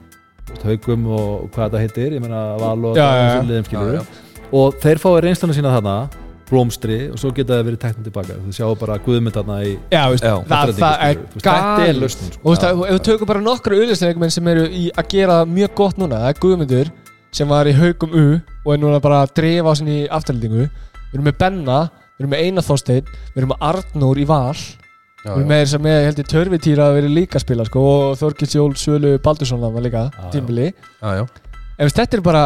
haugum og hvað þetta heitir ég meina val og já. og þeir fái reynslana sína þarna blómstri og svo geta það verið teknum tilbaka þú sjáu bara guðmynd þarna í Já, veist, Já, það, það er. Þú er lausnin, sko. Og þú veist, að- ef við tökum bara nokkru auðvitað sem eru í að gera mjög gott núna Það er Guðmundur sem var í haugum U og er núna bara að drefa á sinni í afturlendingu Við erum með Benna, við erum með Einar Þorsteinn Við erum með Arnór í Val Já, Við erum já. með þess að með, ég held ég, Törvitýra að vera líka að spila sko, og Þorkils Jól Svölu Baldursson var líka já. En veist, þetta er bara,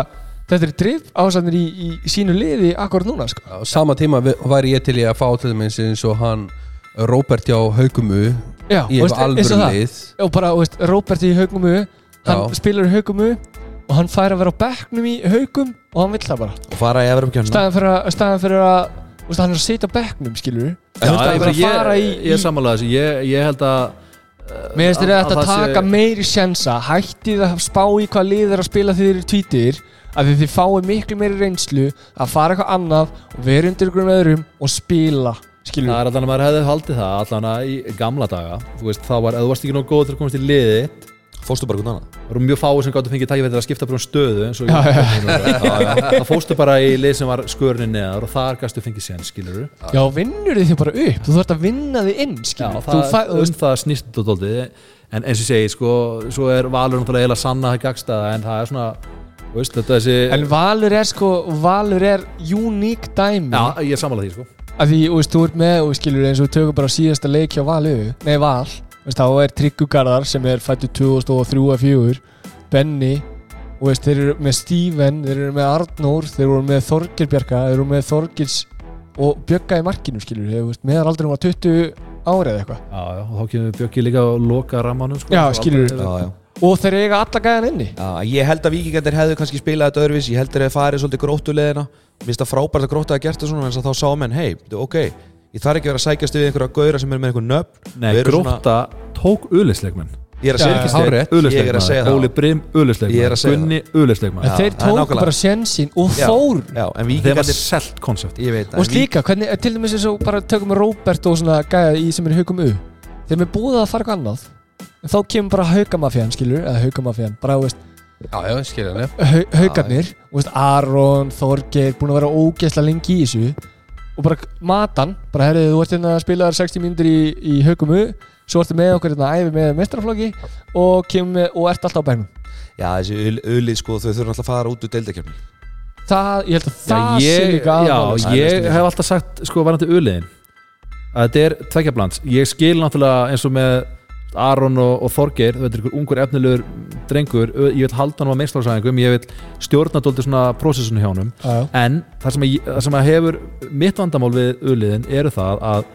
þetta er drif ásannir í, í sínu liði akkur núna sko. Á sama tíma væri ég til í að fá til dæmis eins og hann Róbert hjá Haukumu Já, í eitthvað alvöru það. lið og bara, þú veist, Róbert í haugum U hann Já. spilar í haugum U og hann fær að vera á bekknum í haugum og hann vill það bara og fara í Evropakjörnum staðan fyrir að, staðan fyrir að þú veist, hann er að sitja á bekknum, skilur Já, staðan ég, fyrir að ég, fara í, ég er sammálaðið þessu ég, ég held að mér finnst þetta að að það sé- taka meiri sjensa hættið að spá í hvað lið er að spila þegar þið eru tvítir að því þið fáið miklu meiri reynslu að fara eitthvað annað og vera undir ykkur öðrum og spila, skilur Það er allan að maður hefði haldið það allan að í gamla daga. Þú veist, þá var, ef þú varst ekki nóg góð til að komast í liðið þitt, Fórstu bara hvernig annað það eru mjög fáið sem gáttu fengið tækifæri til að skipta bara um stöðu eins og Já, já. það fóstu bara í lið sem var skörinni neðar og þar gæstu fengið sen skilur Já, vinnur þið bara upp? Þú þarft að vinna þið inn, Já, skilur Þú þú um það snýst þetta dóldi en eins og ég segi, sko, svo er Valur náttúrulega eiginlega sanna það gagstaða en það er svona þú veist, þetta þessi En Valur er sko Valur er uník dæmi. Já, ég er sammála því, sko. Að því, þú veist, þú ert með og skilur og þá er Tryggugarðar sem er fættu 2003-2004 Benny og veist, þeir eru með Steven þeir eru með Arnór, þeir eru með Þorgir Bjarka þeir eru með Þorgils og Bjögga í markinu, skilur þeir, veist, meðalaldurinn var 20 árið eða eitthvað. Já, já, og þá kemur Bjöggi líka að loka rammanum, sko. Já, skilurðu. Aldrei- já. og þeir eiga alla gæðan inni. Já, ég held að vikingandir hefðu kannski spilað þetta öðruvís Ég held að þeir farið svolítið gróttulegina Mér finnst það frábært að grótta að gert það svona En þá sá menn, hei, ok Ég þarf ekki að vera að sækjast við einhverja gauðra sem er með einhver nöfn. Nei, gróta tók ulisleikmenn Ég er að segja hárrétt. Ég er að segja það. Óli Brim, segja Gunni, ulisleikmann en Já, þeir það er nákvæmlega. bara sjensin og fór Já, en Þeir var selt koncept. Ég veit og slíka, hvernig, til dæmis eins og bara tökum við Róbert og svona gæða í sem er hugum u. Þeir með búið að fara eitthvað annað. En þá kemur bara haugamafjan, skilur eða haugamafjan, bara, veist, haugarnir veist, Aron, Þorgeir, búin að vera ógeðslega lengi í þessu og bara matan, bara herrið, þú ert hérna að spila þar 60 mínútur í, í hugum u svo ertu með okkur hérna að æfi með mestrarflokki og kemur með, og ert alltaf á bænum. Já, þessi ölið sko, þau þurfum alltaf að fara út úr deildakefni það, ég held að það sé líka já, ég hef alltaf sagt sko varandi uliðin að þetta er tveggjablans ég skil náttúrulega eins og með Aron og, og Þorgeir, þetta er ykkur ungur efnilegur drengur, ég vil halda hann á meistlagsæðingum, ég vil stjórna dóldi svona prósessinu hjá honum, já, en það sem, að, það sem að hefur mitt vandamál við uliðin eru það að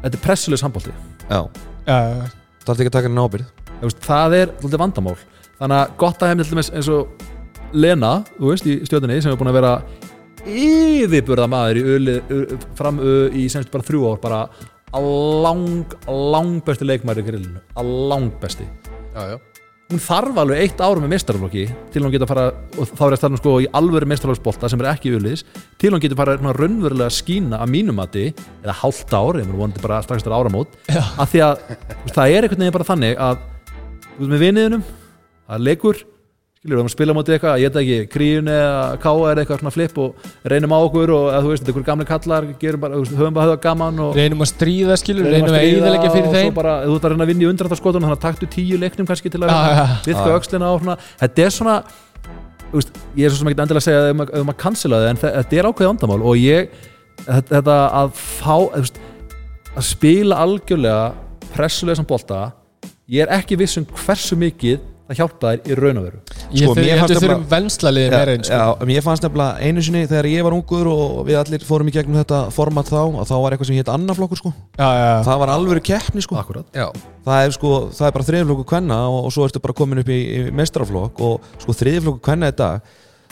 þetta er pressulegs handbólti Já, það er ekki að taka henni ábyrð Þú veist, það er svolítið vandamál. Þannig að gott að dæmis eins og Lena, þú veist, í stjórninni sem er búin að vera yfirburða maður í ö, fram í semst bara þrjú ár bara að lang, lang besti leikmæri í grillinu, að lang besti Já, já. Hún þarf alveg eitt ár með mestaraflokki til hún geta að fara, og þá er það um sko í alvöru mestaraflokksbolta sem er ekki ulis til hún geta að fara raunverulega að skína að mínumati, eða hálft ár ég vonandi bara strax til áramót Já. að því að það er einhvern veginn bara þannig að með viniðunum það er leikur, skilur við að spila móti eitthvað, ég veit ekki, kríun eða káa er eitthvað svona flip og reynum á okkur og eða, þú veist, þetta er einhver gamli kallar gerum bara, þú veist, höfum bara höfða gaman og reynum að stríða skilur, reynum að eiðilegja fyrir og þeim. svo bara, þú ert að reyna að vinna í undrartarskotunum þannig að taktu tíu leiknum kannski til að viðka Já, já. öxlina á svona. Þetta er svona þú veist, ég er svo sem ekki endilega að segja að, um að cancela þið en þe- þetta er ákveðið vandamál og ég þetta, að fá þú veist, að spila algjörlega pressulega sem bolta ég er ekki viss um hversu mikið það hjálpa þær í raun og veru. Ég Sko, þurfum nefnilega- venslaliði meira eins Já, en ég fannst nefnilega einu sinni þegar ég var ungur og við allir fórum í gegnum þetta format þá að þá var eitthvað sem hétt annaflokkur sko. Já, já, já. það var alvöru keppni sko. Akkurat. Já, það er sko, það er bara þriðflokku kvenna og, og svo ertu bara komin upp í, í mestrarflokk og sko þriðflokku kvenna í dag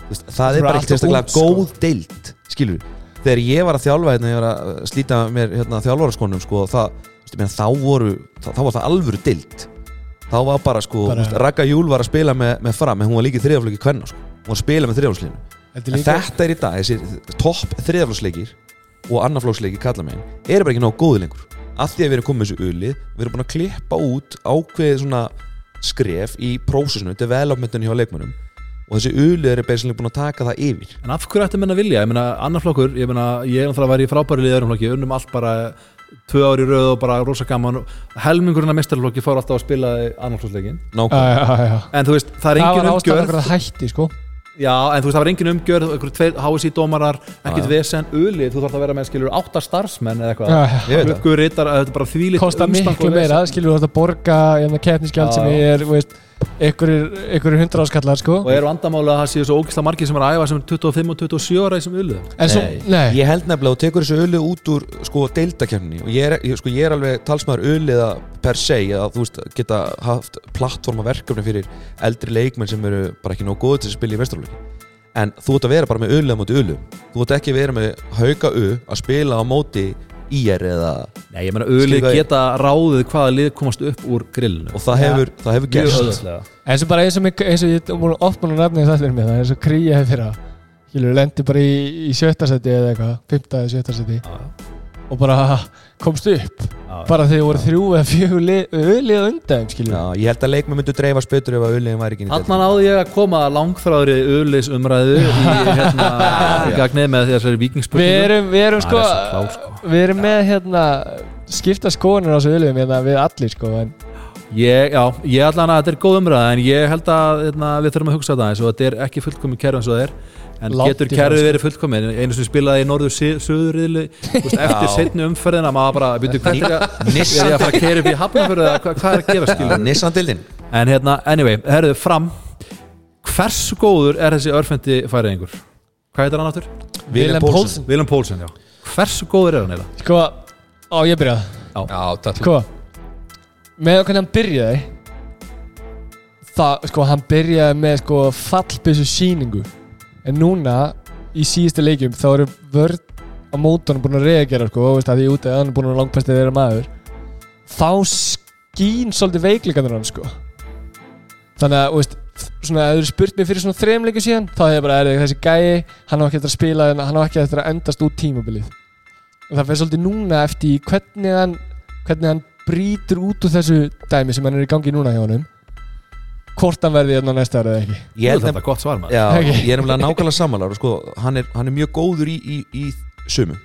þú veist, það Það er bara ungt, sko. góð deild skilur þegar ég var að þjálfa hérna, ég var að slíta mér hérna, þjálfaraskonum sko, það, meina, þá voru þá, þá var það alvöru deild þá var bara sko, Bara-. Veist, Ragga Júl var að spila með, með fram en hún var líka í þriðaflokki kvenna sko. hún var að spila með þriðaflokslinu Þetta er en líka- þetta er í dag, þessi topp þriðaflokksleikir og annarflokksleikir kalla megin eru bara ekki nóg góði lengur af því að við erum komið þessu uli við erum búin að klippa út ákveðið svona skref í prósessinu developmentinu hjá leikmönnum og þessi uli eru basically búin að taka það yfir en af hverju ætti menn að vilja, ég meina annar flokkur ég meina, ég er náttúrulega að vera í frábæri liðarum flokki unnum allt bara tvö ári í röð og bara rosa gaman. Og helmingurinn af mestarflokki fór alltaf að spila já. en þú veist, það er það engin var ástæðan umgjörð. okkur að hætti sko. Já, en þú veist, það var engin umgjörð, tveir HSI dómarar, ekkert vesen, ulið, þú þarf að vera með, skilur, átta starfsmenn eða eitthvað. Það. Rittar, þetta er bara þvílíkt kostar miklu meira skilur þú þetta borga hérna, keppnisgjald Já. sem er þú veist, einhverjir hundra áskallar sko. Og eru vandamála að það séu svo ógislega margir sem er að æfa sem er 25 og 27 ára í þessum ulið. en svo, Nei. nei, ég held nefnilega að þú tekur þessu uli út úr sko deildakefni og ég er, ég, sko, ég er alveg talsmaður uliða per se að þú veist geta haft plattforma verkefni fyrir eldri leikmenn sem eru bara ekki nóg góð til að spila í vesturlöki en þú ert að vera bara með uliða móti uliðum þú ert ekki að vera með hauka u að spila á móti IR eða Nei, ég meina, ulið Skilur- geta ráðið hvaða lið komast upp úr grillinu. og það hefur, það hefur gerst auðvitað. eins og bara eins og, mig, eins og ég er oft búin að nefna í þættinum mér það er eins og kríja hefur fyrra skilur, lendi bara í, í sjötta seti eða eitthvað, fymta eða sjötta seti og bara komst upp. Já. bara þegar voru þrjú eða fjögur lið lið undan, ég held að leikmenn myndu dreifast betur ef að uliðin væri ekki Þannig náði ég að koma langþráðri ulis umræðu í [LAUGHS] hérna gagnið með þessari erum, við erum sko, Það er svo klár, sko. við erum með hérna skipta skoðanir á þessu öllum hérna, við allir sko en Ég, já, ég allan að þetta er góð umræða en ég held að hérna, við þurfum að hugsa þetta eins og þetta er ekki fullkomin kerfi eins og það er en Langt getur kerfið sko. verið fullkomin einu sem spilaði í norður söðurriðli eftir setni umferðina maður bara byrju hvað er að ég að fara að kera upp í hafnafjörðu eða hvað, hvað er að gera skilur en hérna, anyway, herruðu fram. Hversu góður er þessi örfendi færiðingur hvað heitir hann áttur? Poulsen, já. Hversu góður er hann eiginlega? sko, á ég byrjað Já, takk. Sko, með hvernig hann byrjaði það, sko, hann byrjaði með sko fallbissu síningu en núna í síðustu leikjum þá eru vörð á mótunum búin að reagera sko, og veist að því úti að hann er búin að langpestið þeirra maður. Þá skín svolítið veikleikandur hann sko. Þannig að, veist, svona ef þú spurt mér fyrir svona þrejum leikum síðan þá hefur bara, er þessi gæi hann á ekki eftir að spila, en hann á ekki eftir að endast út tímabilið. Og það fyrir svolítið núna eftir hvernig hann hvernig hann brýtur út úr þessu dæmi sem hann er í gangi núna hjá honum hvort hann verði hérna næsta ára eða ekki. Ég held þetta er gott svar maður. Já, [LAUGHS] Ok. ég er nefnilega nákvæmlega sammálar og sko, hann, er, hann er mjög góður í, í, í sumu.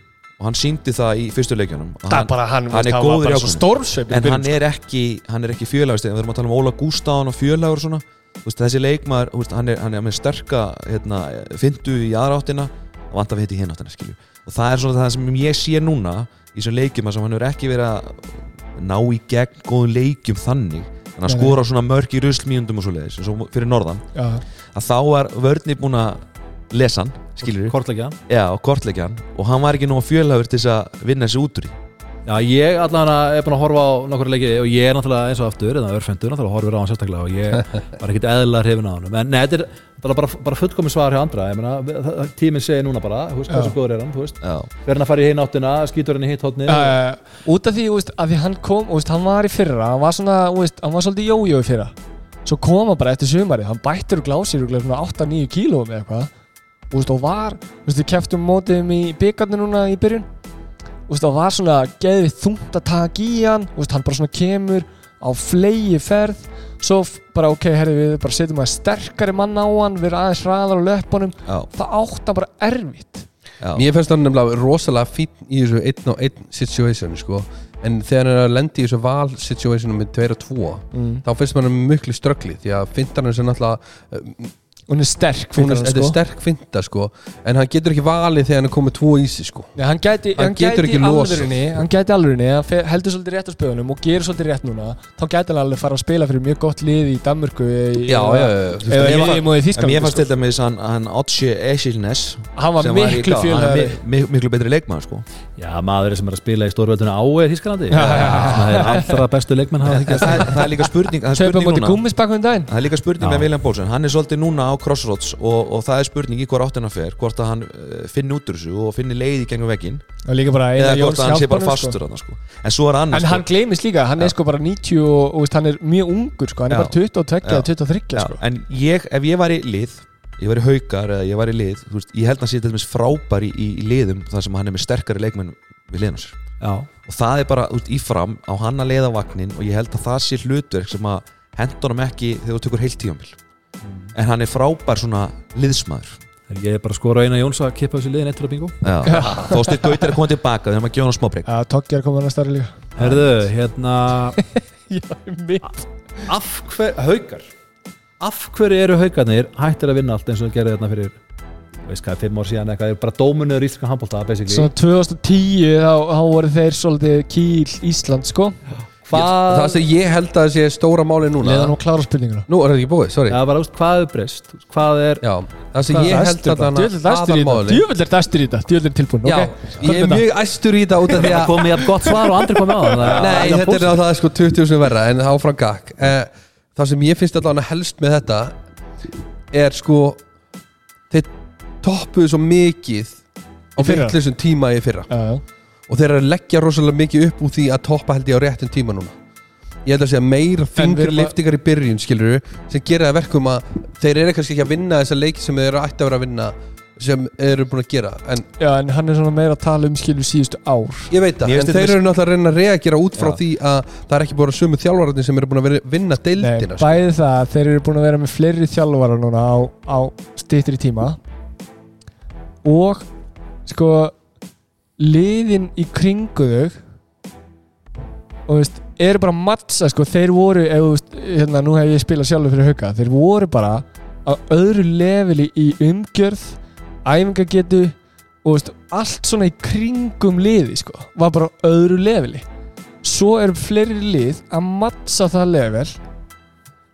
Og hann síndi það í fyrstu leikjunum. Það er bara hann, hann er það var góður í bara svo ákvörðun. stórsveip en hann er ekki, hann er ekki fjölaugst við erum að tala um Óla Gústafan og fjölaug og svona. Þú veist, þessi leikmaður, þú veist, hann, er, hann er með sterka hérna, fyndu í aðra áttina og vant að við hitt í hinn áttina skilju. og það er svona það sem ég sé núna í þessum leikjum að sem hann hefur ekki verið að ná í gegn góðum leikjum þannig en að skora svona mörg í ruslmíundum og svo leiðis eins og fyrir norðan. Já, að þá var vörni búin að lesa hann skilur kortleggja hann. Já, og kortleggja hann. Og hann var ekki nú fjölhafur til þess að vinna þessi út úr í Já, ég allan er búin að horfa á nokkur leiki og ég er náttúrulega eins og aftur eða örfendur náttúrulega horfir á hann sérstaklega og ég [LAUGHS] var ekkit eðlilega hrifin á hann en nei, þetta er bara, bara, bara fullkomis svar hjá andra. Ég meina, tíminn segir núna bara hversu góður er hann, verður hann að fara í hinn áttina, skýtur hann í hitt hótni út af því, þú veist, að því hann kom þú veist, hann var í fyrra, hann var svona þú veist, hann var svolítið jójó í fyrra. Svo kom hann bara eftir sumarið, hann bættur og glásir og svona 8-9 kílóum eða eitthvað. Og var, við keftum mótið um í byggarni núna í byrjun. Og var svona geðið þungt að taka í hann hann bara svona kemur á flegi ferð Svo bara, ok, herri, við bara setjum að sterkari mann á hann Við erum aðeins hraðar á löpunum já, Það átt hann bara erfitt já. Mér finnst hann nefnilega rosalega fín í þessu einn og einn situation sko. en þegar hann er að lendi í þessu val situationum með tveir og tvo mm. þá finnst mann mjög slöggli því að fintan hans er náttúrulega uh, Hún er sterk, er, hann, þetta er sko. sterk finta sko. En hann getur ekki valið þegar hann er komið tvo í sig sko. Nei, hann gæti, Hann hann getur gæti ekki losað. hann gæti hann fe- heldur svolítið rétt á spöðunum og gerir svolítið rétt núna þá gæti hann alveg fara að spila fyrir mjög gott lið í Danmörku í, Já, já, já, já. eða í fa- móði En Þískan mér fannst til dæmis hann, hann Otsi Esilnes hann var miklu fjölhæðari miklu, miklu betri leikmaður sko. Já, maður sem er að spila í stórveldinu á já. Það er allra bestu þykjast. það, er líka spurning, það er er líka spurning með William Bólsen Hann er svolítið núna á Crossroads og, og það er spurning í hvað áttina fer hvort að hann uh, finni út úr þessu og finni leið í gengum bara eða hvort að hann sé bara fastur þarna, sko. En svo er annars en hann gleymist líka, hann Já. er sko bara 90 og, og veist, hann er mjög ungur sko, hann er bara 22 eða Já. 23 Já, sko. en ég, ef ég var í lið ég var í haukar eða ég var í lið þú veist, ég held að hann sé til dæmis frábær í, í, í liðum þar sem hann er með sterkari leikmenn við liðan sér. Já, og það er bara út í fram á hann að leiða vagnin og ég held að það sé hlutverk sem að henda honum ekki þegar þú tekur heilt tífambil en hann er frábær svona liðsmaður. Ég er bara að skora eina Jóns að kippa þessu liðin eittur að bingo. Já. [LAUGHS] þóstir Gautir að koma tilbaka þegar maður gefa hann smábreyk Já, Toggi er komin að starra líka. Herðu, hérna [LAUGHS] Já, Af hver, haukar. Af hverju eru haukarnir hættir að vinna allt eins og þeir gerðu þarna fyrir veist hvað, fimm ár síðan eitthvað, er bara dómunur íslenska handbólta basically. Svo 2010 þá, þá voru þeir svolítið kýl Ísland sko það Hvað, sem ég held að sé stóra máli núna Leðan og klára spurninguna. Nú er það ekki búið, sorry. Já, bara, úst, hvað er breyst Hvað er, Já, það sem ég held að hann aðalmáli Djöfull er dæstur í þetta, djöfull er tilbúin Já, ok? ég er mjög æstur í þetta út af því að komið jafn gott svar og andri komið á það Nei, þetta er náttúrulega sko 20 sem verra en áfram gakk. Eh, Það sem ég finnst allavega helst með þetta er sko þeir toppuðu svo mikið á vittlisum tíma í fyrra. Já, já og þeir eru að leggja rosalega mikið upp úr því að toppa held ég á réttum tíma núna ég held að segja meira við þingri erum að- liftingar í byrjun skilur sem gera það verkum að þeir eru kannski ekki að vinna þessa leiki sem þeir eru ætti að vera að vinna sem eru búin að gera en Já, en hann er svona meira að tala um skilur síðustu ár ég veit það, en þeir eru náttúrulega að reyna að reagera út frá Já. því að það er ekki búin að sömu þjálfararnir sem eru búin að vera, vinna Nei, deildina sko. bæði það að þeir eru búin að vera með fleiri þjálfara núna á, á styttri tíma og sko liðin í kringu þau. Og veist, eru bara mattsa sko, þeir voru, ef, þú veist, hérna, nú hef ég spilað sjálfur fyrir hauka, þeir voru bara á öðru leveli í umgjörð æfingagetu og veist, allt svona í kringum liði sko, var bara á öðru leveli. Svo eru fleiri lið að mattsa það level.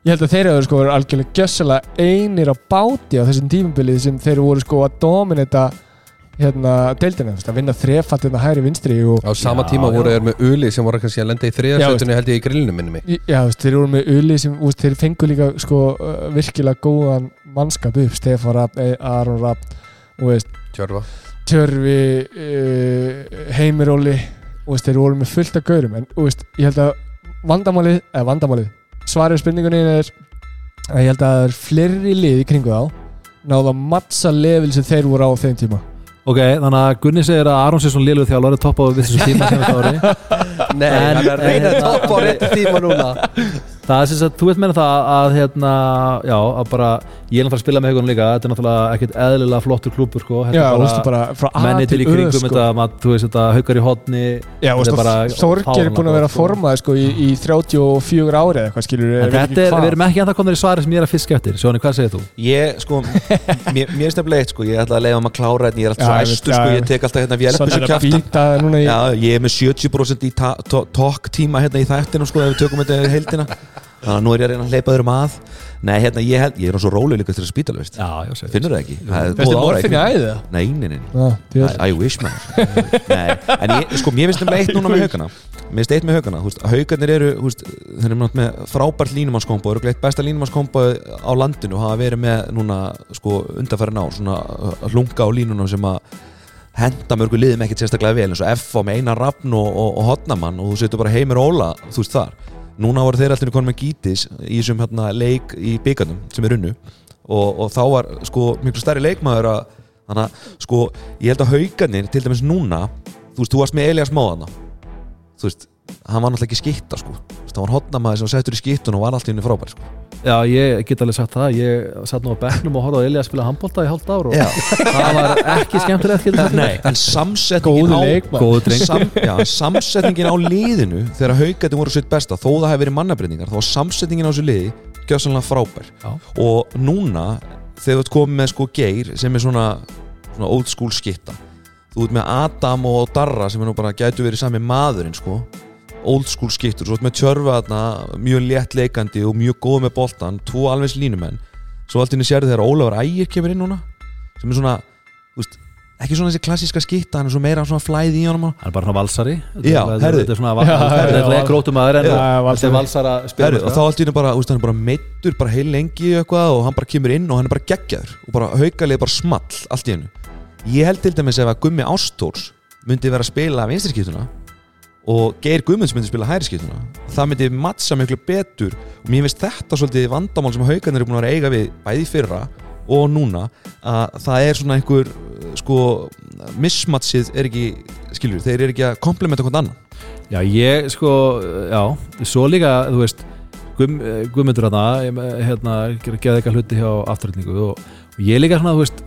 Ég held að þeir eru sko verið algjörlega gjössalega einir á báti á þessum tímabilið sem þeir voru sko að dominita hérna veist, að vinna þrefalt hérna hæri vinstri og á sama Já, tíma voru þeir með Uli sem voru kannski að lenda í þriðarsveitunni held ég í grillinu minni mig. Já, veist, þeir voru með Uli sem, veist, þeir fengu líka sko virkilega góðan mannskap upp, Stefán Rapp, Aron Rapp og veist, Tjörfa Tjörfi uh, Heimir og veist, þeir voru með fullt af gaurum. En ég held að vandamálið, eða vandamálið svarið spurningunni er að ég held að það er fleiri lið í kringu þá náðu að mattsa level sem þeir voru á þeim tíma Ok, þannig að Gunni segir að Aron svona liðluð þjálfari topp á þessu tíma sem þetta ári. [LAUGHS] Nei, hann er að en- toppa á rétti tíma núna Það er sem sagt, þú veit meina það að hérna, já, að bara ég er náttúrulega að spila með haugunum líka, þetta er náttúrulega ekkert eðlilega flottur klúpur, sko. Já, bara frá A menni til í kringum sko. þetta, maður, þú veist þetta haukar í er bara veist, Þorgir er búin að vera gott, sko. formaði sko í, í 34 ári eða eitthvað skilur En þetta er, við erum ekki ennþá komnir í svari sem ég er að fiska eftir. Sjóni, hvað segir þú? Ég, sko, [LAUGHS] mér, er stefnilega eitt, sko. Ég ætla að leiða maður að klára þetta Ég er alltaf Já, svo ég æstur, veit, sko. Ég tek alltaf vélbussu Svolítið að kjafta býta núna í Já, ég með 70% í ta- to- tokk tíma í þættinu, Ef við tökum þetta í heildina Þannig að nú er ég að reyna að hleypa þérum að. Nei, hérna, ég, held, ég er nú svo róleg líka til að spýta, veist Já, já, segir Finnur það ekki? Það er Þetta er morfinni æðið Nei, nei, nei Já, I, wish man Nei, en ég, sko, mér finnst nefnilega eitt núna með haugana Mér finnst eitt með haugana, haugarnir eru þú veist, þeir eru með frábært línumannskómbo eru gleitt besta línumannskómbo á landinu og hafa verið með núna, sko, undarfærin á svona hlunga á línunum sem að henda mörgu liðum ekkert sérstaklega vel eins og F á með eina rafn og, og, og hotnamann og þú setur bara heimir Óla, þú veist þar núna voru þeir alltaf konum með gítis í þessum hérna, leik í byggarnum sem er unnu. Og, og þá var sko miklu stærri leikmaður að þannig að sko ég held að haugarnir til dæmis núna þú veist, þú varst með Elias Móðana þú veist, hann var náttúrulega ekki skitta sko. Hann var hotnamaður sem settur í skittun og var alltaf inni frábær sko. Já, ég get alveg sagt það. Ég satt nú á bekknum og horfði á Elías spila handbólta í hálft ár og Já. það var ekki skemmtilegt. Nei, en samsetningin á dreng. Sam, já, samsetningin á liðinu þegar haugarnir voru sitt besta þó það hefði verið mannabreiningar þá var samsetningin á þessu liði gjössanlega frábær. Já. og núna þegar þú komið með sko Geir sem er svona, svona old school skitta þú ert með Adam og Darra sem er nú bara gætu verið sami maðurinn sko old school skittur, svo með Tjörfa þarna mjög létt leikandi og mjög góð með boltan tvo alveg línumenn. Svo allt inni sérðu þegar Ólafur Ægir kemur inn núna sem er svona, veist ekki svona þessi klassíska skitta, hann er svo meira svona flæði í honum. Hann er bara svona valsari. Þetta Já, er- herðu. Þetta er svona [LAUGHS] er grótum aður en þetta valsari. er valsara Herru, og þá allt í henni bara, úst, hann er bara meittur bara heil lengi í eitthvað og hann bara kemur inn og hann er bara geggjaður og bara haukalið bara small allt í hennu ég held til dæmis ef að Gummi Ástórs myndi vera að spila vinstriskiptuna og Geir Guðmunds myndi spila hæriskiptuna það myndi mattsa miklu betur. Og mér finnst þetta svolítið vandamál sem haukarnir eru búin að eiga við bæði fyrra og núna að það er svona einhver sko mismatsið er ekki skilur, þeir eru ekki að komplementa hvort annan Já, ég sko, já Svo líka, þú veist Guðm, Guðmundur hana, hérna geða eitthvað hluti hjá afturrætningu og, og ég líka svona, þú veist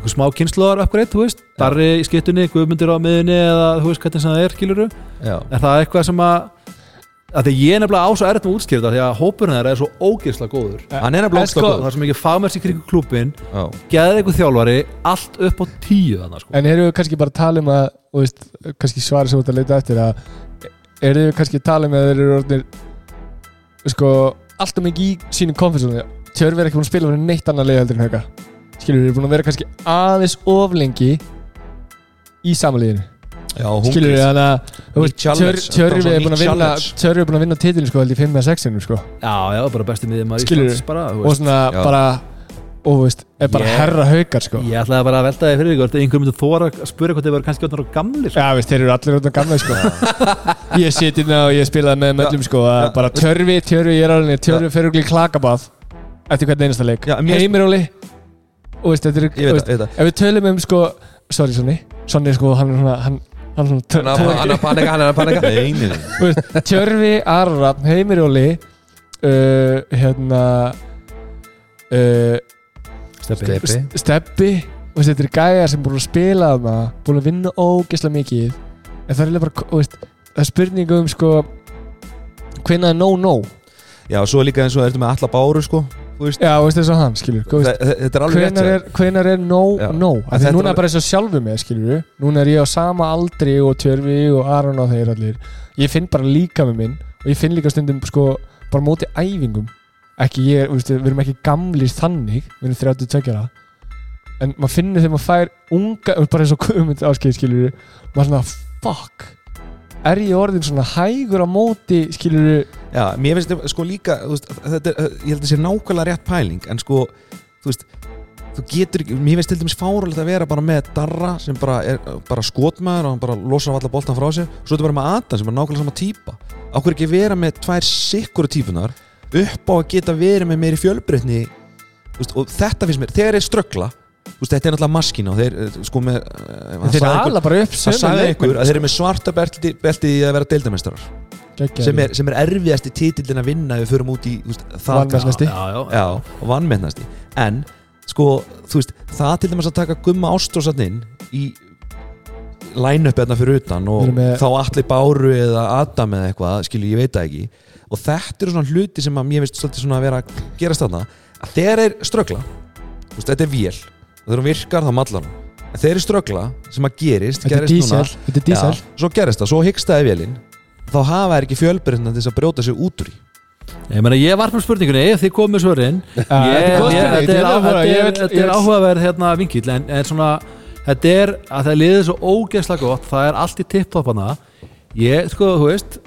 einhver smá kynnslóðar uppgreitt, þú veist Darri í skiptunni, Guðmundur á miðunni eða þú veist hvernig sem það er, skiluru Já. er það eitthvað sem að að því ég er nefnilega á svo erfitt með útskýrta því að hópurinn þeirra er svo ógeðslega góður hann er nefnilega En sko- ógeðslega og góður. það er svo mikið fagmers í kringu klúbin Já. geða eitthvað þjálfari, allt upp á tíu þannig sko. En erum við kannski bara að tala um að þú veist, kannski svari sem þú ert að leita eftir að erum við kannski að tala um að þeir eru orðnir sko, alltaf mikið í sínum konfessunum Tjörfi er ekki búin að spila fyrir neitt annað leið heldur en skilur við, er búin að vera kannski aðeins of lengi í samanliðinu Já, skilur við, þannig að Tjörfi er búin að vinna. Tjörfi er búin að vinna titilin sko held í 5 eða 6 sinum sko já, já, bara að Skilurðu? Íslands bara, og svona Já. bara og þú veist, er bara Ég- herra haukar sko ég ætlaði bara að velta þig fyrir ykkur einhver myndi þóra að spura hvort þið verður kannski orðnir á gamli sko. Já, veist, þeir eru allir út á gamla sko. [LAUGHS] Ég siti inn og ég spilaði með möllum sko, Já. bara törfi, törfi, ég er alveg törfi fyrir okkur í klakabað eftir hvern einasta leik Já, mér- Heimir Óli og veist, þetta er, Ég veit það, það. ef við tölum um sko sorry Sonni, Sonni sko hann er svona hann, hann er svona Hann er að- hann er að panika, hann er að panika. Þú veist, Tjörfi, Arra, Heimir Óli uh, hérna uh, Steppi Steppi. Steppi og þetta er gæjar sem búin að spila þarna búin að vinna ógeðslega mikið. En það er eiginlega bara, veist, það er spurning um sko hvenær er no no Já, svo líka eins og ertu með alla báru sko veist, já, veist þess að hann, skilur Þetta er alveg rétt hvenær hjá er, hvenær er no Já. no? Af því þetta núna er er bara eins og sjálfu mig, skilur núna er ég á sama aldri og Tjörfi og Aron og þeir allir. Ég finn bara líka með minn og ég finn líka stundum sko bara móti æfingum. Ekki ég, veist, við erum ekki gamlir þannig við erum 32 ára. En maður finnur þegar maður fær unga bara eins og kumund áskeið skilur maður svona fuck er ég orðin svona hægur á móti skilur Já, mér finnst þetta sko líka veist, þetta, er- ég held að það sé nákvæmlega rétt pæling en sko, þú veist þú getur ekki, mér finnst til dæmis fáralegt að vera bara með Darra sem bara er bara skotmaður og hann bara losar alla boltan frá sér svo þetta bara með Adam sem er nákvæmlega sama típa. Ákveður ekki vera með tvær sikkuru típunar upp á að geta verið með meiri fjölbreytni þú veist, og þetta finnst mér, þegar þeir ströggla veist, þetta er náttúrulega maskína og þeir eh, sko með eh, hann þeir sagði einhver- ala bara upp hann sömu sagði leikmenn, einhver að þeir eru með svarta belti, belti í að vera deildamestrar Geggjaðir. sem er, sem er erfiðasti titillin að vinna ef við förum út í þú veist, það Vanmetnasti. Já, já, já, og vannmennasti en sko, þú veist, það til dæmis að taka gumma ástósatinn í line-up hérna fyrir utan og Við erum með- þá allir Báru eða Adam eða eitthvað, skilju, ég veit það ekki. Og þetta eru svona hluti sem að mér finnst svolítið svona að vera að gerast þarna að þeir er ströggla, þú veist, þetta er vél og þegar hún virkar þá mallar hún. En þeir eru ströggla sem að gerist, þetta er gerist núna. dísel þetta er dísel. Já, svo gerist það, svo hyggstaði vélinn þá hafa þær ekki fjölbyrðina til þess að brjóta sig út úr í Ég meina, ég var með spurningunni, þið komið svörin. Ég- [LAUGHS] þetta er góð ég- spurning, Þetta er ég vil áhuga- bara- þetta ég er- vil- þetta ég er vil- áhugaverð hérna vinkill en, en svona, þetta er að það liðið svo ógeðslega gott það er allt í tipptoppana. Ég, sko, þú veist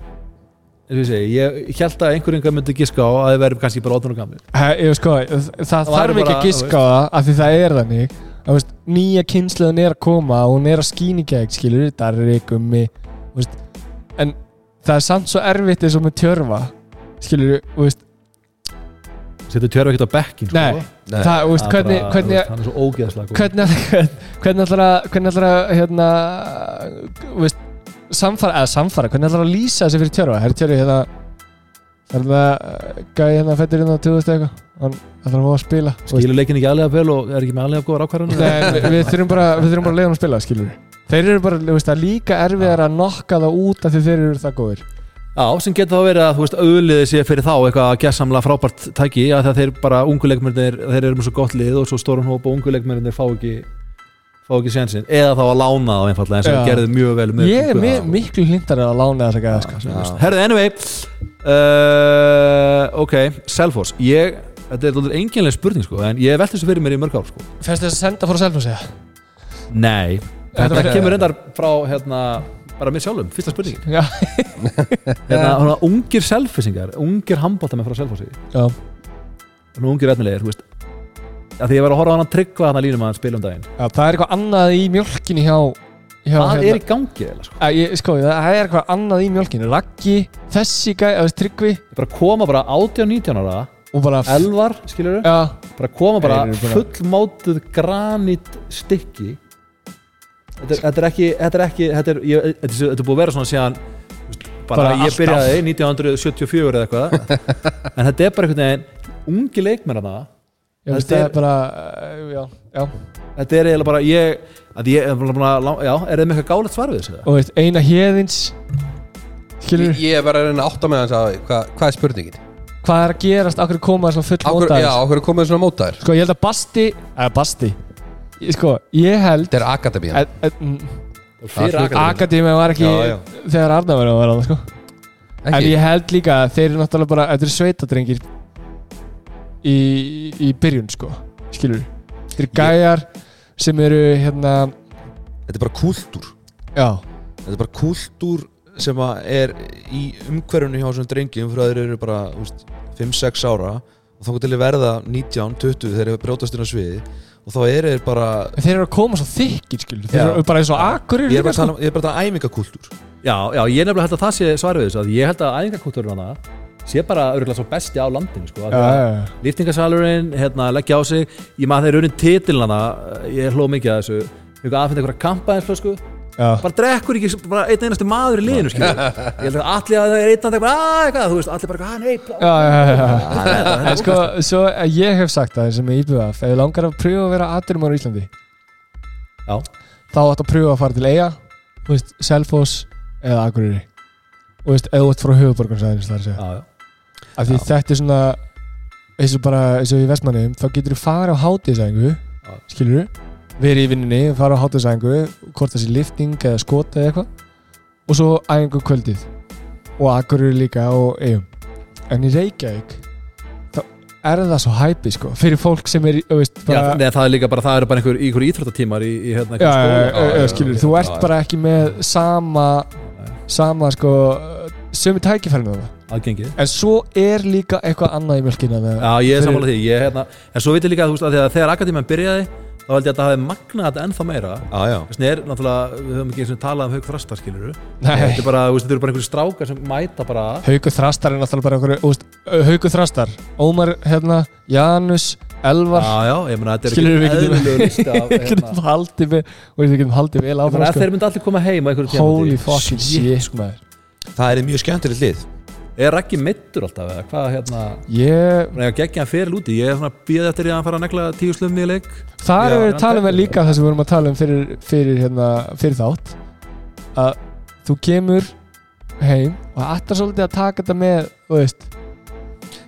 ég segi, ég held að einhverjum myndi giska á að þið verðum kannski bara 18 og gamlir. He- ég, sko, það Það þarf ekki að giska á það af því það er þannig. Að, veist, nýja kynsluðin er að koma og hún er að skýni gegn skilur, darri, gummi þú veist, en það er samt svo erfitt eins og með tjörfa skilur, þú veist, Setur tjörfa ekkert á bekkin sko. Nei. það, þú veist, Það er hvernig, Hann er svo ógeðslega góð hvernig, að hvernig að hérna, þú veist, samfara eða samfara, hvernig ætlar að lýsa þessi fyrir tjörfa er tjörfi hérna er það gæði hérna fættir hérna 2000 eitthvað, hann ætlar að fá að spila. Skilur leikin ekki alveg vel og er ekki með alveg góðar ákvarðanir? Nei, við, við [LAUGHS] þurfum bara við þurfum bara að leiða hann að spila, skilur þeir eru bara, þú veist, það er líka erfiðar að nokka það út af því þeir eru það góðir. Já, sem getur þá verið að, þú veist, auðliðið sé fyrir þá eitthvað að gessamlega frábært tæki að það þeir bara, ungu leikmennir, þeir eru með svo gott lið og svo stórum hóp og ungu leikmennir fá ekki fá ekki sénsinn, eða þá að lána þá einfallega eins og við gerðum mjög vel með ég er mi miklu hlindar að lána þess að gæða sko. Herðu, anyway uh, Ok, Selfoss. Ég, þetta er alveg enginlega spurning sko En ég velti þessu fyrir mér í mörg ár sko. Fennst þess að senda fór að selfa sig Nei, Þetta þetta kemur reyndar frá hérna, bara mér sjálfum, fyrsta spurningin. [LAUGHS] Hérna, svona, Ungir selfissingar, ungir handbóltamenn frá Selfossi. Já, Nú ungir efnilegir, þú veist að Því ég var að horfa á hann að tryggva hann að línum að hann spila um daginn. Já, það er eitthvað annað í mjölkinni hjá, hjá Það hérna, er í gangi eða sko? Að, ég, sko, það er eitthvað annað í mjölkinni Raggi, þessi gæ, eða tryggvi. Bara koma bara 18-19 ára. Og bara, Elvar, skilur já, bara koma bara fullmótuð granít stykki. Þetta, þetta er ekki þetta er ekki, þetta er, ég, þetta er, þetta er búið að vera svona síðan bara, Bara ég byrjaði 1974 eða eitthvað. [LAUGHS] En þetta er bara einhvern veginn ungi leikmenn hana já, Þetta er- er bara uh, já, já, þetta er eiginlega bara ég, að ég er bara já, er það með eitthvað gálegt svar við þessu eða? og veist, eina hérðins skilur, Ég, ég er bara að reyna að átta með hans að hvað, hvað er spurningin? hvað er að gerast, okkur koma svona full mótaðir já, okkur er komið svona mótaðir? Sko ég held að Basti eða Basti. Sko ég held Þetta er að- fyrir Það er akademi Akademi var ekki Já, já. þegar Arna var að vera það sko En Ekki? ég held líka að þeir eru náttúrulega bara Þetta eru sveitadrengir í, í byrjun sko Skilur Þeir eru gæjar sem eru hérna Þetta er bara kúltúr. Já. Þetta er bara kúltúr sem að er í umhverfunu hjá þessum drengjum frá þeir eru bara úst, 5-6 ára og þá til að verða 19-20 þegar þeir brjótast inn á sviði og þá eru þeir bara En Þeir eru að koma svo þykkir skilur Þeir eru bara eins og ég er bara að sko. tala um- ég er bara að tala um æfingakúltúr. Já, já, ég nefnilega held að það sé svarið við þessu að ég held að æðingakúturinn hana sé bara örgulega svo besti á landinu sko, Já, já, já. liftingasalurinn, hérna, leggja á sig ég maður þeir raunin titilana ég hló mikið að þessu eitthvað aðfinna einhverja kampaðinsflösku Já. bara drekkur ekki bara einn einasti maður í liðinu [LAUGHS] ég held að allir að það er einn að eitthvað, eitthvað, þú veist, allir bara, "Ah, nei, plá." Já, já, já, já. Það er- það er En sko, svo að ég hef sagt það sem er íbjöðaf, ef þið langar að pröfa að vera aðdurum á Íslandi Já. þá áttu að pröfa að fara til Eyja þú veist, Selfoss eða Akureyri og þú veist, eða ert frá höfuborgarsæðinu Já, já. af því þetta er svona eins og bara, eins og í Vestmanniðum þá getur þú fara á hátíðsæðingu Já. skilur verið í vinninni, fara á hátíðsæðingu hvort það sé lifting eða skot eða eitthvað. Og svo æfingu kvöldið. Og Akureyri líka og Eyjum. En í Reykjavík er það svo hæpi sko fyrir fólk sem er, þú veist, Já, bara neða, það er líka bara, það eru bara einhver, einhver íþróttatímar í, í hérna, já, já, skóla. já, já, skilur, þú ert já, já. bara ekki með sama sama sko sömu tækifærinu það. Aðgengið. En svo er líka eitthvað annað í mjölkina með, Já, ég er sammála því, ég, hérna, en svo veit ég líka, þú veist, að þegar, Akadémian byrjaði þá held ég að það hafi magnað þetta ennþá meira. Já, já. Þess vegna er náttúrulega, við höfum ekki eins og talað um haug þrastar skilur Nei. Þetta er bara, þú þetta eru bara einhverju strákar sem mæta bara. Haukur Þrastar er náttúrulega bara einhverju Haukur Þrastar, Ómar hérna, Janus, Elvar. Já, já, ég meina, þetta er Skilurðu, við ekki getum- eðlulegu listi af [LAUGHS] við hérna, getum haldið með og við getum haldið vel áfram sko. þeir myndi allir koma heim á einhverju tíma Holy fucking shit maður Það er mjög skemmtilegt lið. Er Raggi meittur alltaf, eða hvað, hérna? Að gegja hann fyrir úti, ég er svona býðið eftir því að hann fara að negla tíu slummi í leik. Það er talað með líka það sem við vorum að tala um fyrir, fyrir, hérna, fyrir þátt að þú kemur heim og ætlar svolítið að taka þetta með þú veist,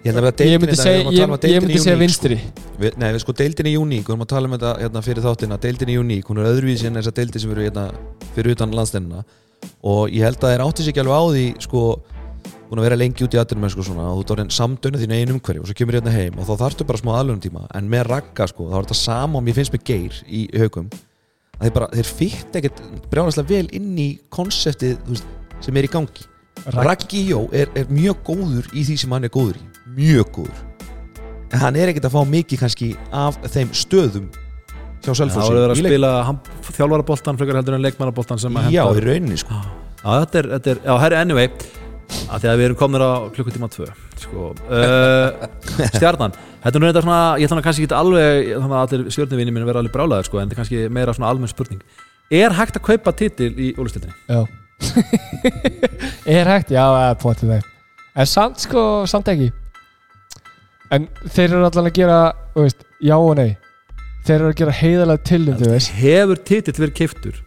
Ég held að ég myndi segja, að um að Unique, vinstri sko. Við- Nei, við sko deildin í Uník, við erum að tala um þetta hérna, fyrir þáttina, deildin í Uník hún er öðruvísi en þessar deildi sem eru hérna, fyrir utan landstennina og ég held að þeir átti sig ekki alveg á því sko, búin að vera lengi út í aðdunum sko, og þú ert orðin samdönu þín eigin umhverju og svo kemur hérna heim og þá þarftu bara smá aðlunum tíma. En með ragga, sko, þá er þetta sama og mér finnst með geir í haugum að þeir bara, þeir fyrt ekkert brjálæslega vel inn í konseptið veist, sem er í gangi. Raggi. Jó er, er mjög góður í því sem hann er góður í. Mjög góður. En hann er ekkert að fá mikið kannski af þeim stöðum hjá Það Selfossi voru verið að spila þjálfaraboltan frekar heldur en leikmannaboltan sem að Já, hentar- í rauninni sko. Já, þetta er, þetta er, já, herri, anyway að því að við erum komnir á klukkutíma tvö sko, uh, [LAUGHS] stjarnan þetta er nú þetta svona, ég ætla að kannski ekki alveg þannig að allir stjörnuvinni mínu vera alveg brálaður sko, en þetta er kannski meira svona almenn spurning. Er hægt að kaupa titil í ólistildinni? Já. Er hægt, já, það er potið það En samt sko, samt ekki. En þeir eru allan að gera veist, Já og nei Þeir eru að gera heiðalega til um, þú veist. Hefur titill verið keiftur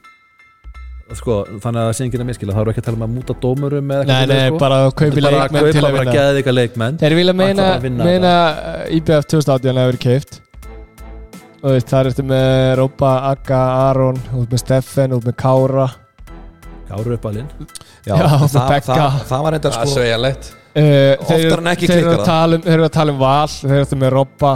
sko, þannig að það sé enginn að miskila þá við ekki að tala um að múta dómurum eða Nei, eitthvað nei, sko. bara að að leikmenn til kaupa að bara vinna. geðvika leikmenn. Þeir vilja meina, að vinna meina uh, IBF 2018 hefur verið keift og veist, það er eftir með Rópa, Akka, Aron út með Steffen, út með Kára. Gáru upp alinn. Já, Já, það, það, það var enda Það er sko sveigjanlegt. Uh, Oftar þeir, en ekki þeir, eru klikkar að það. tala um, þeir eru að tala um Val þeir eru eftir með Rópa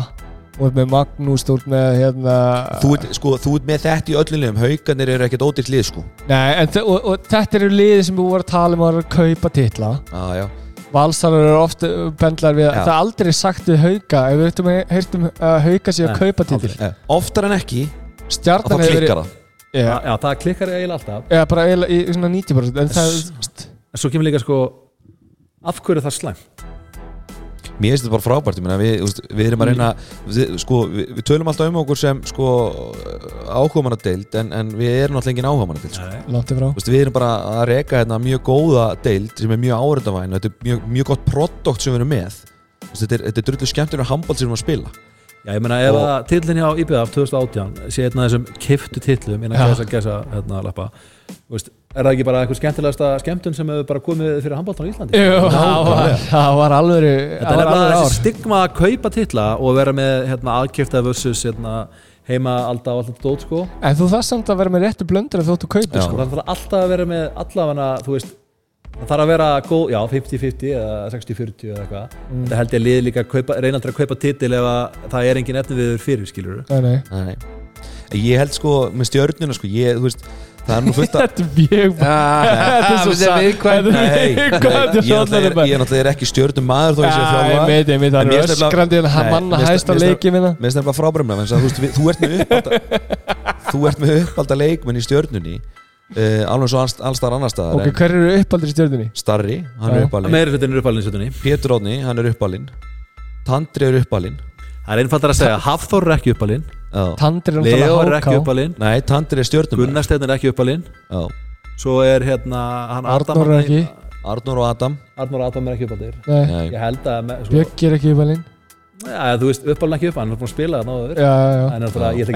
út með Magnús, út með hérna Þú ert, sko, þú ert með þetta í öllum liðum. Haugarnir eru ekkert ódýrt lið sko. Nei, en, og, og þetta eru liði sem við vorum að tala um að að kaupa titla. Já, já. Valsalar eru ofta bendlar við Já. það er aldrei sagt við hauka ef við höfum heyrtum að hauka sér að kaupa. Eh, Oftar en ekki að þá Stjarnan hefur klikkar það. Já, já, já, það klikkar eiginlega alltaf. Eða bara eiginlega í svona 90% en það, en svo kemur líka sko af hverju er það slæmt Mér finnst þetta bara frábært, ég meina, við, við erum að reyna við, sko, við, við tölum alltaf um okkur sem sko, áhugamannadeild en, en við erum alltaf engin áhugamannadeild sko. við erum bara að reka hérna mjög góða deild sem er mjög áreitavæn þetta er mjög, mjög gott produkt sem við erum með. Þetta er, þetta er drullu skemmtilega handbólt sem við erum að spila. Já, ég meina ef Og- að tillin hjá IBF 2018 sé einn af þessum kiftu tillum innan Já. gæsa, gæsa hérna, lappa veist, er það ekki bara eitthvað skemmtilegasta skemmtun sem hefur bara komið fyrir handbóltan í Íslandi? Jú, það var, það var alveg Þetta það er alveg þessi stigma að kaupa titla og vera með hérna, aðkjöfta versus hérna, heima og alltaf dót sko En þú þarf samt að vera með réttu blöndur að þóttu kaupi Já. og sko. það þarf alltaf að vera með allavega þú veist það þarf að vera góð, já 50-50 eða 60-40 eða eitthvað Mm. þetta held ég að liði líka að kaupa, reyna aldrei að kaupa titil ef að það er engin efni við fyrir skilur Nei, nei. Nei. Ég held sko með stjörnuna sko, ég, þú veist, það er nú fullt að [LAUGHS] Þetta er mjög [LAUGHS] Þetta er svo viðkvæm. Þetta er Nei, viðkvæmt, nei, þetta er ég svo náttúrulega er, ég náttúrulega ekki stjörnum maður þó ég sé að ég þjálfa veit, ég veit, það er öskrandi en manna mér finnst- leiki minna Mér finnst þú, veist, við- þú ert með uppalda þú ert með uppalda leikmenn í stjörnunni uh, alveg svo alls, allstar annar staðar Ok, hver eru uppaldir í stjörnunni? en Starri, hann er uppalinn. Meiri hlutin er uppalinn í stjórnunni Pétur Átni, hann er uppalinn. Tandri er uppalinn það er einfaldar að segja Hafþór er ekki uppalinn. Já. Tandir er Leo er ekki uppalinn. Nei, Tandri er stjórnum Gunnar Steinn er ekki uppalinn. Já. svo er hérna Arnór er ekki. Arnór og Adam. Arnór Adam er ekki uppallir Nei, Nei. ég held að með, svo, Björk er ekki uppalinn. Ja, þú veist uppalinn ekki uppalinn hann er búin að spila það náður Já, já, já. Ég-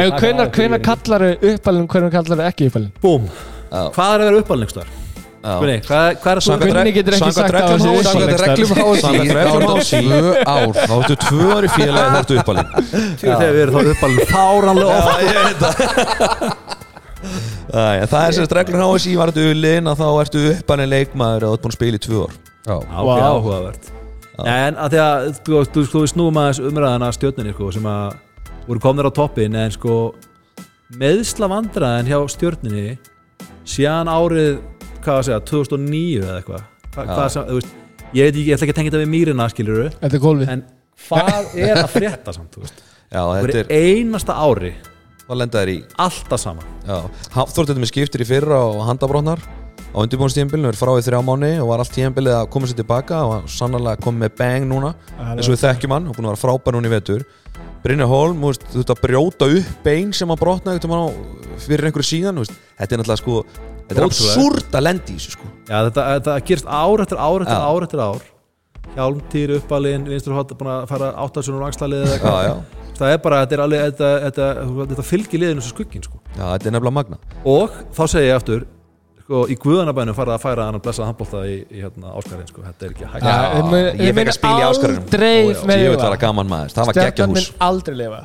kallar uppalinn Hvenær kallar ekki uppalinn? Búm, Já. hvað er að vera uppalinn einhver Já. Gunni, hvað, hvað er það Gunni getur ekki sagt að reglum HSI uppalinn Samkvæmt reglum er reglum þetta HSI. tvö ár. Þá áttu tvö ári félagi þá ertu uppalinn. Þegar við erum þá uppalinn fáranlega oft. Já, ég veit það. Æ, en Það er sérst reglur HSI var þetta ulinn að þá ertu uppalinn leikmaður og þú ert búin að spila í tvö ár. Já. áhugavert. En að því að þú, snúum aðeins umræðana stjórninni sko, sem að voru komnir á toppin en sko meðsla vandræðin hjá stjórninni síðan árið hvað að segja, 2009 eða eitthvað. Hvað sem, þú veist, ég veit ekki, ég ætla ekki að tengja þetta við mýrina skiluru, Þetta er gólfið en hvað er að frétta samt, þú veist? Já, þetta er er, einasta ári hvað lenda þér í alltaf sama. Já, Hafþór þetta með skiptir í fyrra og handabrotnar á undirbúinstíðanbílinu, er frá í þrjá mánu og var allt tíðanbílið að koma sér tilbaka og var sannarlega komið með bang núna eins og við þekkjum hann, og búin að vera frábær núna í vetur. Brynja Holm, þú veist, þú veist að brjóta upp bein sem að brotna eitthvað á fyrir einhverju síðan, þú veist, þetta er náttúrulega sko þetta er absúrt að lendi í þessu sko. Já, þetta, þetta gerist ár eftir ár eftir Já. ár eftir ár. Hjálmtýr uppalinn, vinstur hótt búin að fara Já, eitthvað. Já, Það er bara, þetta er alveg þetta, þetta, þetta, þetta fylgir liðinu svo skuggin sko. já, þetta er nefnilega magna Og þá segi ég aftur sko, Í guðanabænum farið að færa hann að blessa handbólta í, í hérna, Áskarinn sko. Þetta er ekki hægt. Já, ég mun- ég ég fekk að spila í já, með Ég veit vera gaman maður, það var geggja Stjarnan hús. mun aldrei lifa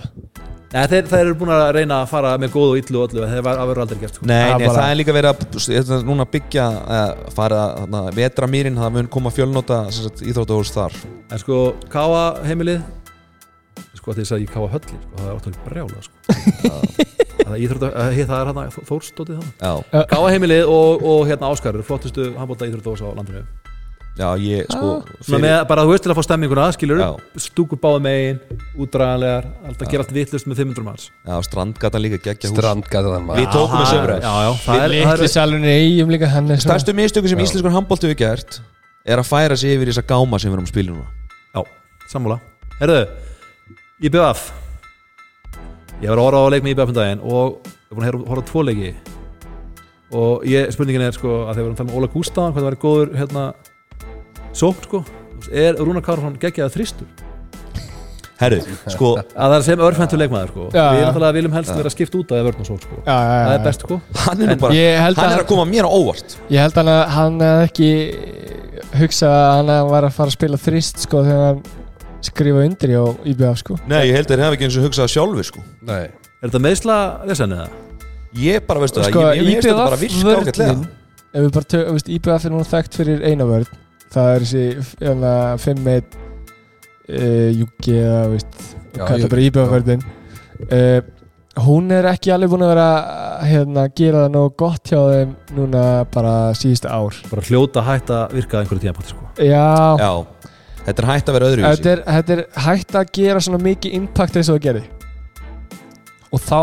Nei, þeir, þeir eru búin að reyna að fara með góð og illu og öllu þeir verður aldrei gert sko. Nei, nei, bara- það er líka verið að núna að byggja uh, fara að vetra mýrin, það mun koma fjölnota íþróttahús þar En sko, Káa heimilið sko þess að ég Káa höllin sko, það er ótrúlega brjála sko. [LAUGHS] það, er íþrótta, eh, það er hérna Þórstótið þannig Já, Káa heimilið og, og hérna Áskar eru flottustu handbólta íþróttahús á landinu já, ég sko Svona með, bara þú veist til að fá stemminguna skilur Já. stúkur báði megin, útdraganlegar alltaf gera allt vitlust með 500 manns. Já, strandgatan líka geggja hús. Strandgatan Við maður tókum þessu umræð Já, já, það er, það Litli er salunni eigum líka hann er Stærstu mistöku sem íslenskur handbólt hefur gert er að færa sig yfir þessa gáma sem við erum að spila núna. Já, sammála. Herðu, IBF Ég var að horfa á leik með IBF um daginn og ég búin að horfa á tvo leiki. Og ég, spurningin er sko að þegar við erum að tala um Óla Gústafan hvað það væri góður hérna sókn sko. Er Rúnar Karlsson geggjaða þristur Herru, sko að það er sem örfentur leikmaður sko. Já, við já. náttúrulega viljum helst vera skipt út af vörn og sókn sko. Já, já, já, það er best sko. Hann er bara Ég held hann að er að koma mér á óvart. Ég held að hann hefði ekki hugsað að hann var að fara að spila þrist sko þegar hann skrifa undir í á IBF sko. Nei, ég held að þeir hafa ekki eins og hugsað sjálfur sko. Nei. Er þetta meðsla vesen eða? Ég bara, veistu Sko, það, ég, ég veist þetta bara virka ágætlega. vörnin Ef við bara tökum, veist, IBF er núna þekkt fyrir eina vörn Það er þessi hérna, 5-1 uh, Júki eða IBF vörnin uh, Hún er ekki alveg búin að vera hérna, gera það nógu gott hjá þeim núna bara síðustu ár. Bara hljóta hægt að virka einhverju tíma sko. Já, Já, þetta er hægt að vera öðru þetta er, þetta er hægt að gera svona mikið impact eins og það gerði. Og þá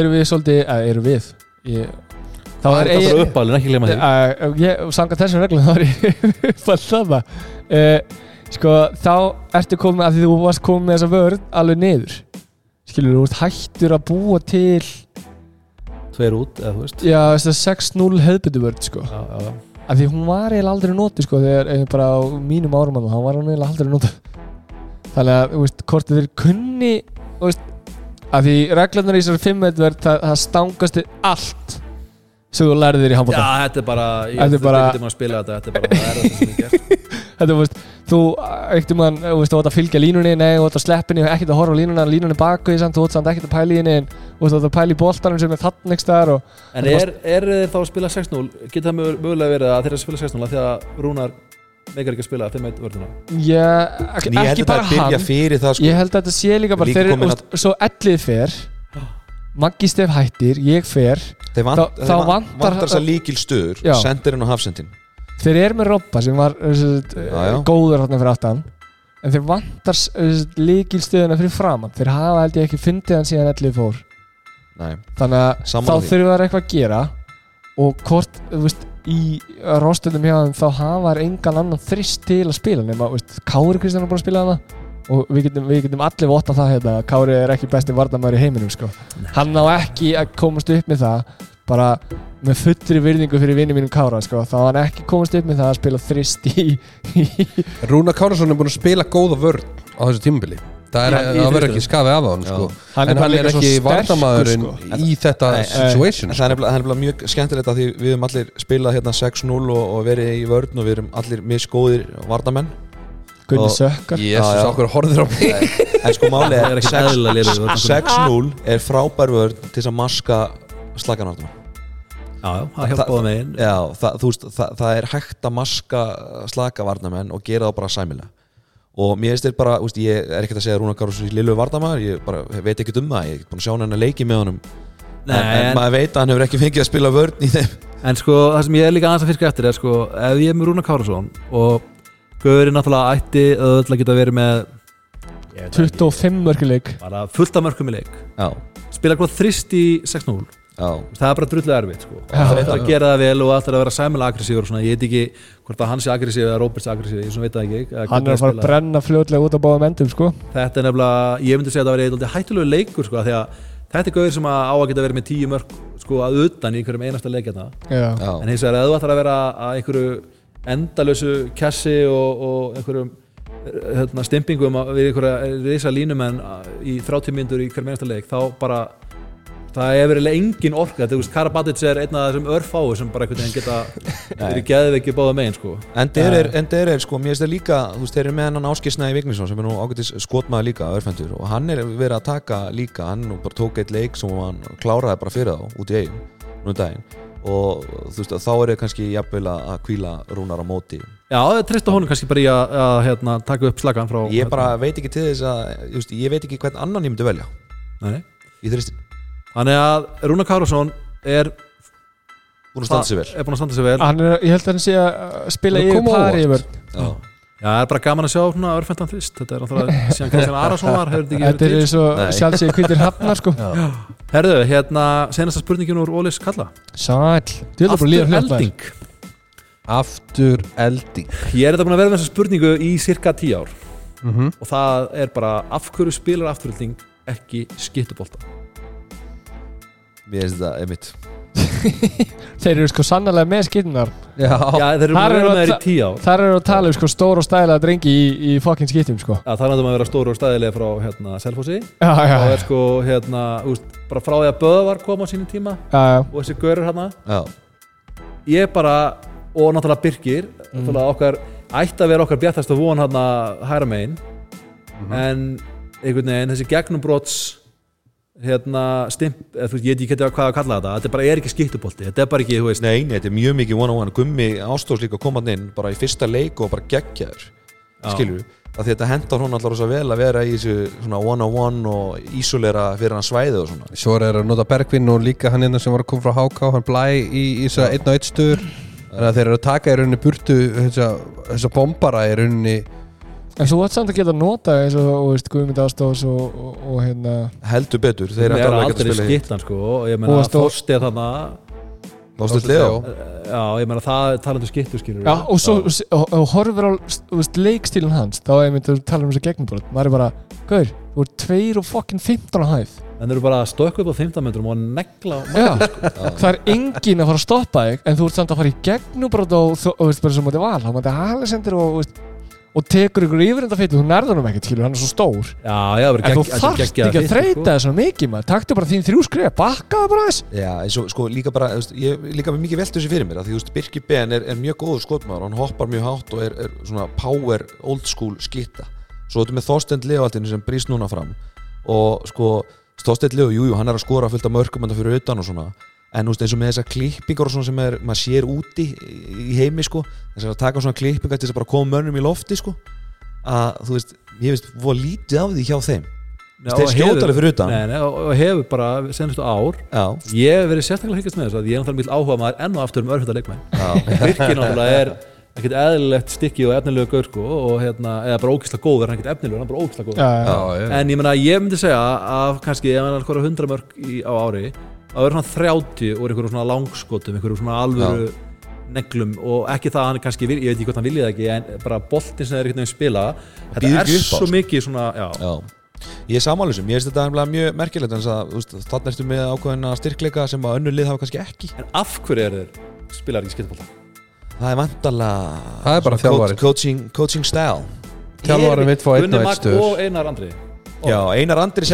erum við svolítið, eða erum við ég, þá Það er er bara uppalinn, ekki gleyma því. Ég, sanga þessum reglum þá er ég uppalinn það uh, sko þá ertu komið að því þú varst komið með þessa vörð alveg niður. Skilur þú hættur að búa til Tveir út, eða þú veist. Já þess að 6-0 hefðbyttu vörð sko. Já, já, já að því hún var eiginlega aldrei notið sko þegar eh, bara á mínum árum að hann var eiginlega aldrei notið þannig að þú veist hvort þeir kunni þú veist að því reglunar í þessari fimmveitverð það, það stangast allt sem þú lærið þér í Já, handbólta þetta er bara Ég Þetta er bara- getur maður að spila þetta Þetta er bara það er þetta sem ég gert. [LAUGHS] Þetta þú veist þú ekkert mann þú veist þú átt að fylgja línunni nei þú átt að sleppinni ekkert að horfa á línuna línunni baku því samt þú átt samt ekkert að pæla í henni en þú veist átt að pæla í boltanum sem er þannig ekki staðar og En er, er þeir þá að spila 6-0 Getur það mög- mögulega verið að þeir að spila 6-0 af Því að Rúnar meikar ekki að spila 5-1 vörðuna? Já, En ég held að það byrja hann. fyrir það sko. Ég held að þetta sé líka bara Líka þeir, úst, Svo ellið fer Maggi Stef hættir, ég fer Þeir vant, þá- þeir þá vant, vantar- þess að líkil stöður. Sendirinn og hafsendin. Þeir eru með Robba sem var uh, Já, já. góður fyrir aftan. En þeir vantar líkilstöðuna fyrir framann Þeir hafa held ég ekki fundið hann síðan ellið fór. Nei, Þannig að Sammála þá þurfa þeir eitthvað að gera. Og hvort, þú veist í rostunum hjá þeim þá hafa þær engan annan þrist til að spila nema, þú veist, Kári Kristján er búin að spila hana og við getum, við getum allir votta það hérna að Kári er ekki besti varnamæður í heiminum sko. hann á ekki að komast upp með það bara með fullri virðingu fyrir vinni mínum Kára sko. þá hann ekki komast upp með það að spila þrist í, Rúna Kárnason er búin að spila góða vörn á þessu tímabili það, er, verður ekki skafið af hann sko. Hann er en hann er ekki sterkur, vardamaðurinn sko. í þetta Nei, situation það er það er mjög skemmtilegt að því við höfum allir spilað hérna 6-0 og, og verið í vörn og við erum allir misgóðir vardamenn Gunni Sökkar. Jésus, okkur horfður á mig. En sko máli er er ekki 6 eðlilega lélegur vörn. 6-0 er frábær vörn til þess að maska slaganartum Já, já, það hjálpa báða megin. Já, það, þú veist, það, það er hægt að maska slaka varnamenn og gera það bara sæmilega. Og mér finnst þér bara, úst, ég er ekkert að segja að Rúnar Karlsson er lilu varnamæður, ég bara veit ekkert um það ég er ekki búin að sjá hann að leiki með honum Nei, en, en en- maður veit að hann hefur ekki fengið að spila vörn í þeim. En sko, það sem ég er líka aðeins að fiska eftir er sko, ef ég er með Rúna Kárasson og Guðurinn náttúrulega ætti öll að geta verið með ég veit það ekki, 25 mörguleik bara fullt af mörgum í leik. Já, spila hvað þrist í 6-0 já, það er bara drullu erfitt sko. Það er að gera það vel og allir að vera og svona, ég veit ekki hvort að hann sé aggressív eða Róbert sé aggressív, ég veit það ekki. Eða hann er að fara að brenna fljótlega út á báðum endum sko. þetta er nefnilega, ég myndi segja að það verið eitthvað hættulegu leikur sko, af því að þetta er gauður sem að á að geta verið með tíu mörg sko, að utan í einhverjum einasta leikjarna Já. já. en hins vegar að þú ætlar að vera að einhverju endalösu kassi og, og einhverjum hérna, stimpingum að- við einhverja reysa línumenn í 30 myndur í hverjum einasta leik þá bara það er verið engin orka. Þú veist, Karabatic er einn af þessum örfáu sem bara einhvern veginn geta [LAUGHS] verið geðveiki báða megin sko. En þeir er, en þeir er sko, mér finnst þeir líka þú veist, þeir eru með hennan áskisnaði Vignisson sem er nú ágætis skotmaður líka, örfendur og hann er verið að taka líka, hann nú bara tók eitt leik sem hann kláraði bara fyrir þá út í eigin, nú daginn og þú veist, þá er þeir kannski jafnvel að að hvíla rúnar á móti. Já, það treysta honum kannski bara í að, að hérna, taka upp slagan frá ég bara veit ekki til þess að ég, veist, ég veit ekki hvern annan ég myndi velja. Nei, í þristin, Þannig að Rúna Kárásson er, búin að standa sér vel. er að standa sig vel. Hann er, ég held að hann sé að spila yfir pari yfir Já. Já, það er bara gaman að sjá svona örfendan þrist Þetta er náttúrulega, [LAUGHS] síðan Kristján Arason var hefur þetta er eins og sjálfsögur hvítir hafnar sko. Herðu, hérna, senasta spurningin úr Ólis Kalla. Sæl, þú heldur bara að líða Aftur elding. Aftur elding. Ég er þetta búin að vera með þessa spurningu í cirka 10 ár. Mm og það er bara af hverju spilar afturölding ekki skittubolta mér finnst þetta einmitt [LAUGHS] þeir eru sko sannlega með skinnar Já, Já, þeir eru búin að vera með þér í 10 ár þar eru að tala um sko stór og stæla drengi í, í fokkin skiptum sko. Já, það er náttúrulega að vera stóru og stæðilega frá hérna, Selfossi já, já, og já, er sko, hérna, úst, bara frá því að Böðvar kom á sínum tíma já, já. og þessi görur hérna Já, ég bara, og náttúrulega Birgir Mm. náttúrulega okkar, ætti að vera okkar bjartast að von hérna hæra megin Mhm. en einhvern veginn þessi gegnumbrots hérna stimp, eða þú veist, ég veit ekki hvað að kalla þetta þetta bara er ekki skittubolti, þetta er bara ekki, þú veist. Nei, nei, þetta er mjög mikið one on one Gummi ástóðs líka komað inn bara í fyrsta leik og bara geggjaður skilur við, að því þetta hendar hún allar svo vel að vera í þessu svona one on one og ísolera fyrir hann svæði og svona. Svo er að nota Bergvinn og líka hann hérna sem var að koma frá HK hann blæ í, í þess að einn og einn stöður þannig að þeir eru að taka í rauninni burtu þessa, þessa bombara í rauninni en þú átt samt að geta nota eins og þú veist, Guðmund Ástóðs og, og, og hérna heldur betur, þeir eru að aldrei spila hitt skittan sko og ég meina að stór- Þorsti er þarna Þorsteinn Leó? já, ég meina það talandu skittu skilur já, og svo og, og horfir á þú veist, leikstílun hans þá er myndið að tala um þessu gegnumbrot maður er bara, gaur, þú ert 2 og fokkin 15 á hæð. En þeir eru bara að stökka upp á 15 metrum og negla Já, það er engin að fara að stoppa þig en þú ert samt að fara í gegnumbrot og þú veist bara sem mútið val, þá mútið Halesendir og, tekur ykkur yfir þetta fyrir þú nærður hann ekkert, skilur, hann er svo stór. Já, já, en þú gegg- er þarft ekki að þreita sko. það svo mikið maður, taktu bara þín þrjú skrif bakkaða bara þess Já, eins og sko líka bara, þú veist, ég líka með mikið veltu þessi fyrir mér að því, þú veist, Birkir Ben er, er mjög góður skotmaður hann hoppar mjög hátt og er, er svona power old school skitta. Svo þetta með Þorstein Leoaldinu sem brýst núna fram og sko, Þorstein Leo, jújú, hann er að skora fullt af mörgum en það fyrir utan og svona en þú veist, eins og með þessar klippingar og svona sem er, maður sér úti í, heimi sko, þess að taka svona klippingar til þess að bara koma mönnum í lofti sko að, þú veist, ég veist, voru lítið af því hjá þeim. Já, þeir og skjóta hefur- alveg fyrir utan. Nei, nei, og, hefur bara senastu ár. Já, ég hef verið sérstaklega hryggast með þess að ég er náttúrulega mjög áhuga maður enn og aftur um já, Birkir náttúrulega er ekkert eðlilegt stykki og efnilegu gaur sko, og hérna, eða bara ógislega góður, hann er ekkert efnilegur, hann er bara ógislega góður. Já, já, Já, en ég meina, ég myndi segja að kannski, ef hann er hundra mörg í, á ári það verður svona 30 úr einhverjum svona langskotum einhverjum svona alvöru neglum og ekki það að hann kannski, vil- ég veit ekki hvort hann viljið ekki en bara boltin sem þeir einhvern veginn spila þetta er svo sko. mikið svona já, Já. Ég er sammálusum, ég veist þetta mjög merkilegt en þannig ertu með ákveðina styrkleika sem að önnur lið hafa kannski ekki en af hverju er þeir spilar ekki skiptabólta Það er vandalega Það er bara þjálfarinn. coaching, coaching style Þjálfarinn vill fá einn og einn stöður. og Einar Andri Já, Einar Andri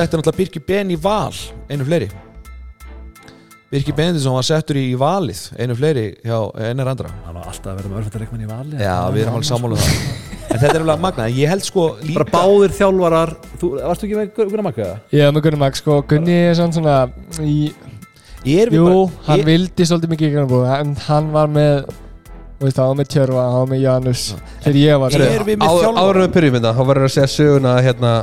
Birki Benedisson var settur í valið einu fleiri hjá Einar Andra. Hann var alltaf að vera með örfæntareikmenn í vali Já, við erum alveg sammála um það. En þetta er alveg magna, ég held sko líka bara báðir þjálfarar þú, varstu ekki með Gunni Magg eða? Er með Gunni Max sko, Gunni er svona svona í, er Jú, bara, hann ég, vildi svolítið mikið í Grænabúð en hann var með veist, hann var með Tjörfa, var með Janus þegar ég var er við byrjum þetta, þá verður að segja söguna hérna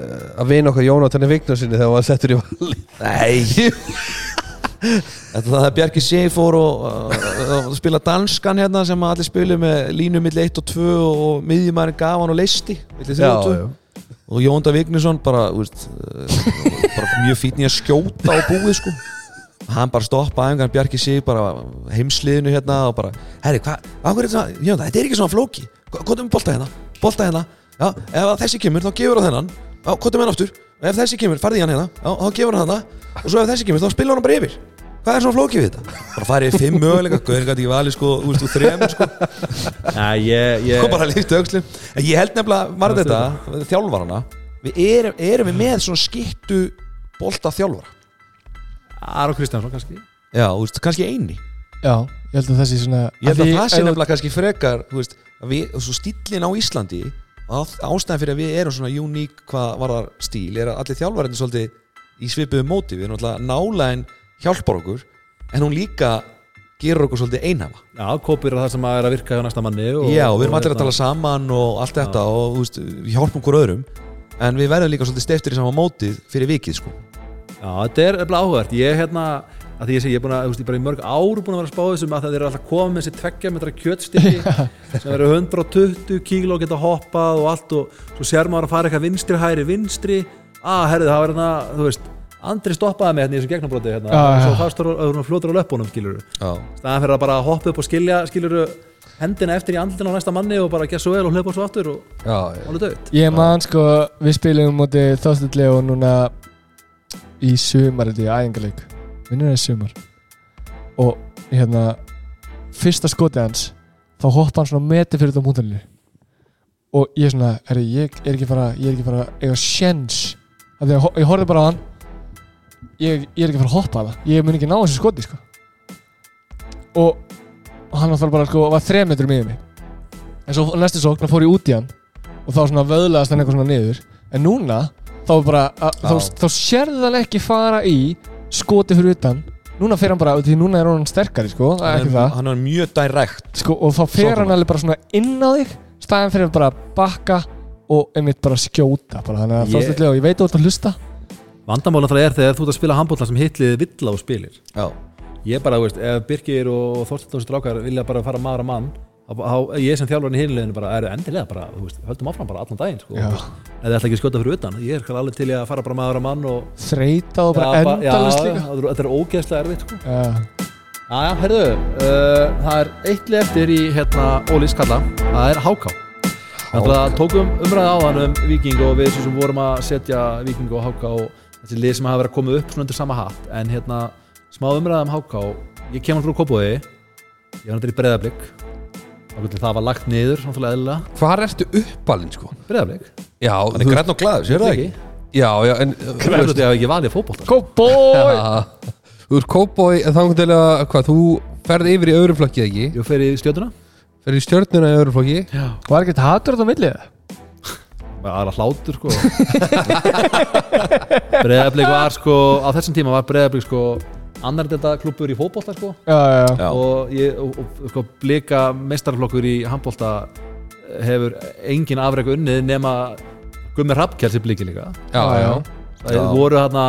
að vina okkar Jónatan Vignarsinni þegar hann var settur í vali Nei það er Bjarki Sif fór og uh, spila danskan hérna sem allir spilu með línu milli 1 og 2 og miðjumærin gaf hann og leisti 3 og 2 og Jónda Vignesson bara, veist, uh, bara mjög fítn í að skjóta á búið sko. Hann bara stoppa aðeins Bjarki Sig bara heimsliðinu hérna og bara herri, hvað, er þetta, Jónda, þetta er ekki svona flóki. Hvað er með bolta hérna, bolta hérna. Já, ef þessi kemur, þá gefur hann þennan. Já, hvað er með hann aftur, og ef þessi kemur, farði í hann hérna. Já, þá gefur hann þarna, og svo ef þessi kemur þá spilur hann bara yfir, hvað er svona flóki við þetta? Bara farið fimm möguleika, Guðin gæti ekki valið sko, þú veist, þú þremur sko. Nei, ég, ég, og bara líftu aukslum en ég held nefnilega, var þetta þjálfarana, við erum, erum við með svona skittu bolta þjálfara? Aron Kristjánsson kannski. Já, þú veist, kannski eini. Já, ég held að það sé svona ég held að því- það sé nefnilega kannski frekar þú veist, að við, og svo stílinn á Íslandi að ástæðan fyrir að við erum svona uník hvað varðar stíl er að allir þjálfarinn svolítið í svipuðu móti. Við erum alltaf nálægin hjálpar okkur en hún líka gerur okkur svolítið einhafa Já, kópir það sem að er að virka hjá næsta manni og, já, og við erum og allir að hérna- tala saman og allt þetta og þú veist, við hjálpum okkur öðrum en við verðum líka svolítið steftir í sama mótið fyrir vikið sko. Já, þetta er eftir áhugavert. Ég hérna, að því ég segi, ég er búin að, þú veist, ég er bara í mörg ár búin að vera að spá þessum að það er alltaf komið með þessi tveggja metra kjötstykki [LAUGHS] sem eru 120 kíló og geta hoppað og allt og svo sér maður að fara eitthvað vinstri hæri vinstri. Að, herrið, það var hérna, þú veist Andri stoppaði mig hérna í þessu gegnabróti hérna, Já, já. svo fastur og fljótur á löpunum, skilur já, staðan fyrir að bara hoppa upp og skilja, skilur hendina eftir í andlina á næsta manni og bara gera svo vel og hlaupa svo aftur og Já, já. alveg dögt Ég man sko, við spilum móti þástulli og núna í sumar þetta í æfingarleik vinnur það í sumar. Og hérna fyrsta skoti hans þá hoppa hann svona metri fyrir þetta mútalinu og ég er svona, herri, ég er ekki fara ég er ekki fara að eiga sjens af því að ég horfði bara á hann. Ég, ég er ekki fara að hoppa að það. Ég mun ekki ná þessu skoti sko. Og, og hann var bara sko var þrejum metrum yfir mig. En svo næstu sókn fór ég út í hann. Og þá svona vöðlaðast hann eitthvað svona niður. En núna þá er bara að, þá, þá sérði hann ekki fara í skoti fyrir utan. Núna fer hann bara, því núna er hann sterkari sko, það er ekki hann, það? hann er mjög direkt. Sko, og þá fer Sóknarmaður. hann alveg bara svona inn á þig staðan fyrir bara að bakka og einmitt bara skjóta bara, þannig að Ég- yeah. þá og ég veit þú ert að hlusta. Vandamálum það er þegar þú ert að spila handbólta sem hitliði vill á spilir. Já, Ég bara, þú veist, ef Birgir og Þorsteinn strákar vilja bara fara maður að mann ég sem þjálfarinn í hinleginu bara er endilega bara, þú veist, höldum áfram bara allan daginn sko, þið ætla ekki að skjóta fyrir utan ég er alveg til að fara bara maður að mann og þreita og bara Já, ba- endalist já, líka. þetta er ógeðslega erfitt sko. já, Já, já, heyrðu, uh, það er eitli eftir í hérna Ólís kalla, það er Háká. Það tókum umræði á hann um Viking og við sem vorum að setja Viking og Háká og þessi lið sem hafa verið að koma upp svona undir sama hatt. En hérna smá umræði um Háká. Ég kemur það var lagt niður, náttúrulega eðlilega. Hvar ertu uppalinn sko? Breiðablík, Já, hann er græn og glaður, sér það ekki? Já, já, en Græður þetta að ekki valið fótbolta? Kóbói Já, Þú ert kópói en þá til að, hvað, þú ferð yfir í öðru flokki ekki? Ég fer í stjórnuna Ferð í stjörnuna í öðru flokki. Var ekkert hatur þetta millið? aðra hlátur sko. [LAUGHS] Breiðablík var sko á þessum tíma var Breiðablík sko annar þetta klubur í fótbolta sko. Já, já, já. Og, ég, og, og sko, blika meistarflokkur í handbólta hefur engin afreg unnið nema Gummi Rappkjær sem bliki líka. Já, já, það Já. voru hérna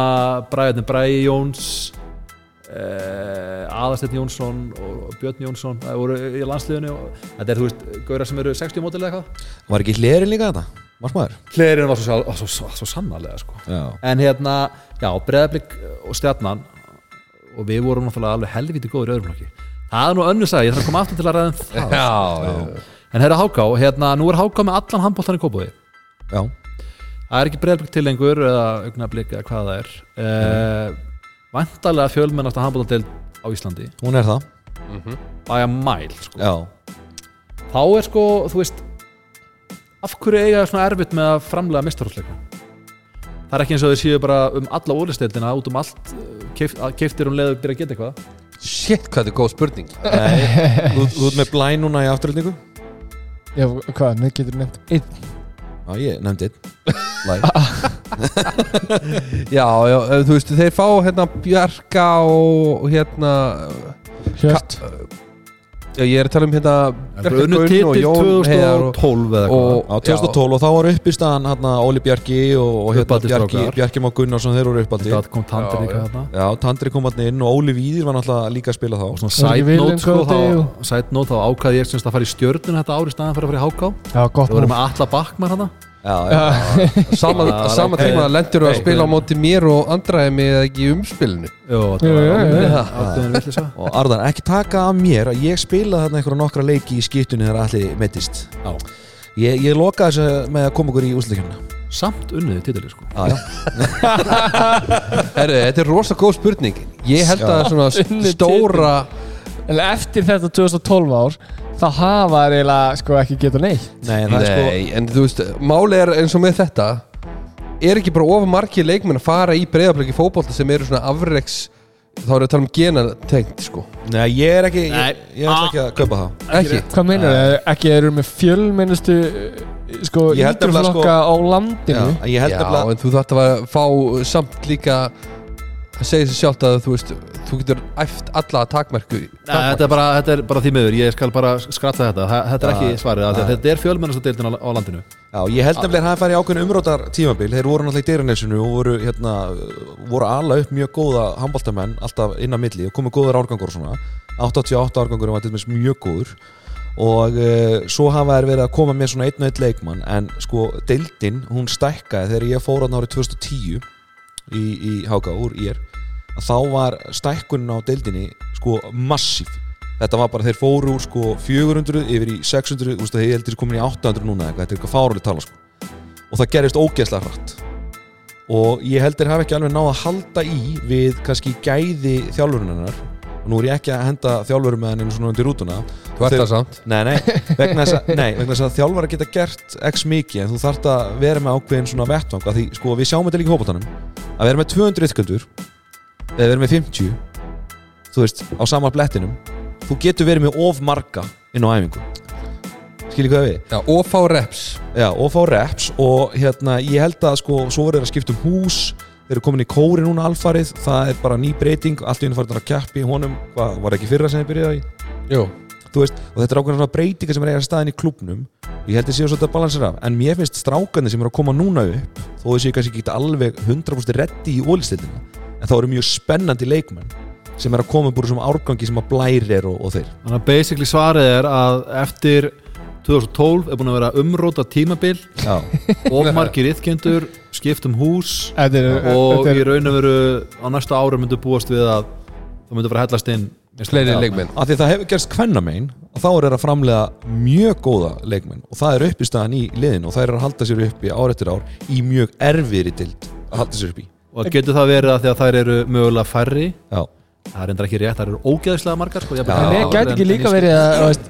Bræðin Bræði Jóns eh, Aðarsteinn Jónsson og Björn Jónsson. Það voru í landsliðinu og þetta er þú veist gauðra sem eru 60 mótil eða eitthvað. Var ekki hlerin líka þetta, Hlerinn var svo, svo, svo, svo sannarlega sko. Já, en hérna, já, Breiðablík og Stjarnan og við vorum náttúrulega alveg helviti góður í öðrum flokki. Það er nú önnur sagði, ég þarf að koma aftur til að ræða um það. [LAUGHS] Já, já. en herra Háká, hérna, nú er Háká með allan handbóltan í Kópaví Já, það er ekki breyðblik til lengur eða augnablik eða hvað það er. Uh, vantarlega fjölmennasta handbóltadeild á Íslandi. Hún er það. Bæja mæl sko. Já, þá er sko, þú veist af hverju eiga þeir svona erfitt með að framlega mistarhúsleika það er ekki eins og þau séu bara um alla úrlisteildina út um allt keift, keiftir um að byrja að geta eitthvað. Shit, hvað þetta er góð spurning. [LAUGHS] Nei, þú, þú ert með blæ núna í afturöldingu Já, hvað, nefn getur nefnt einn? Já, ég nefndi einn. [LAUGHS] Já, já, eh, þú veist, þeir fá hérna Bjarka og hérna Hjört ég er að tala um hérna og titil Jón Heiðar og, 2012 eða eitthvað og, Á 2012 og þá var upp í staðan hérna, Óli Bjarki og, og hérna, Bjarki, Má Gunnarsson þeir voru uppaldi það kom tandir Já, líka já. Tandri kom hann inn og Óli Víðir var náttúrulega líka að spila þá. Og svona Var note sko, þá, og- side note þá ákvaði ég semst að fara í stjörnun þetta ári staðan fyrir að fara í Háká Já, gott það voru múl með alla bakkmar hana Já, já, [LAUGHS] Sama, tíma lendur þú að Ok. spila á móti mér og andræmi eða ekki í umspilinu? Villisa Og Arðan, ekki taka af mér að ég spilaði þarna einhverja nokkra leiki í skiptunni þegar allir meittist Já. Ég, ég lokaði þessu með að koma okkur í úsleikjumna samt unniði titili sko. [LAUGHS] Herri, þetta er rosa góð spurning. Ég held að svona Unnið stóra eftir þetta 2012 ár þá hafa þeir eiginlega sko ekki geta neitt Nei, en það er sko Nei, en þú veist, máli er eins og með þetta Er ekki bara ofar margir leikmenn að fara í breyðablöki fótbolta sem eru svona afreiks þá erum við að tala um genatengt sko Nei, ég er ekki, Nei. ég, ég ætla ekki að kaupa það Ekki? Hvað meinar þau? Ekki eru með fjölmennustu sko Ég held nefnilega, ítrúflokka á Já, landinu en ég held Já, nefnilega en þú þarft að fá samt líka að segja sér sjálft að þú veist þú getur æft alla takmerku Nei, þetta, er bara, þetta er bara því miður, ég skal bara skralla þetta. Þa- Þetta er ekki svarið, að þetta er fjölmennasta deildin á, á landinu. Já, ég held nefnilega að það færi ákveðin umrótar tímabil Þeir voru náttúrulega í dyranesinu og voru, hérna, voru alla upp mjög góða handbóltamenn alltaf inn á milli og komið góður árgangur og svona. 88 árgangur var til dæmis mjög góður. Og uh, svo hafa þær verið að koma með svona einn og einn leikmann en sko deildin, hún stækkaði þegar ég fór hann árið 2010 í, í Háka úr ír þá var stækkunin á deildinni sko massíf. Þetta var bara þeir fóru úr sko 400 yfir í 600, þú veist að ég heldur komin í 800 núna eitthvað, þetta er eitthvað fáruleg tala sko. Og það gerist ógeðslega hratt. Og ég heldur hafa ekki alveg náð að halda í við kannski gæði þjálfurinnar og nú er ég ekki að henda þjálfurum með hann einu svona undir rútuna. Þú ert það samt. Nei, nei, [LAUGHS] vegna þess að, nei, vegna þess að þjálfara geta gert x mikið en þú þarft að vera með ákveðin svona vettvang því, sko, við sjáum þetta líka í hópatanum að vera með 200 yttköldur eða vera með 50 þú veist, á sama blettinum þú getur verið með of marga inn á æfingu. Skiljið hvað við? Já, og fá reps. Já, og fá reps og hérna, ég held að sko, svo þeir að skipta um hús þeir eru komin í kóri núna alfarið. Það er bara ný breyting, allt í farið að keppi í honum, hvað, var ekki fyrra sem þið byrjaði þú veist, og þetta er ákveðin svona breytingar sem er eiga staðin í klubnum og ég held að séu svolítið að balansera af. En mér finnst strákarnir sem eru að koma núna upp þó þau séu kannski ekki alveg 100% reddi í ólistildina en þá eru mjög spennandi leikmenn sem er að koma úr þessum árgangi sem að blæri er og, og þeir. Þannig að basically svarið er að eftir 2012 er búin að vera umróta tímabil. Já, of margir yðkendur, skipt um hús. Er, og í raun og veru á næsta ári myndu búast við að það myndu fara að hellast inn Fleiri leikmenn. Af því að það hefur gerst kvennamein og þá er þeir að framlega mjög góða leikmenn og það er upp í staðan í liðin og það er að halda sér uppi ár eftir ár í mjög erfiðri dild að halda sér uppi og getur það verið að því að þær eru mögulega færri? Já, það er endur ekki rétt, þær eru ógeðslega margar sko. En ég gæti ekki líka verið að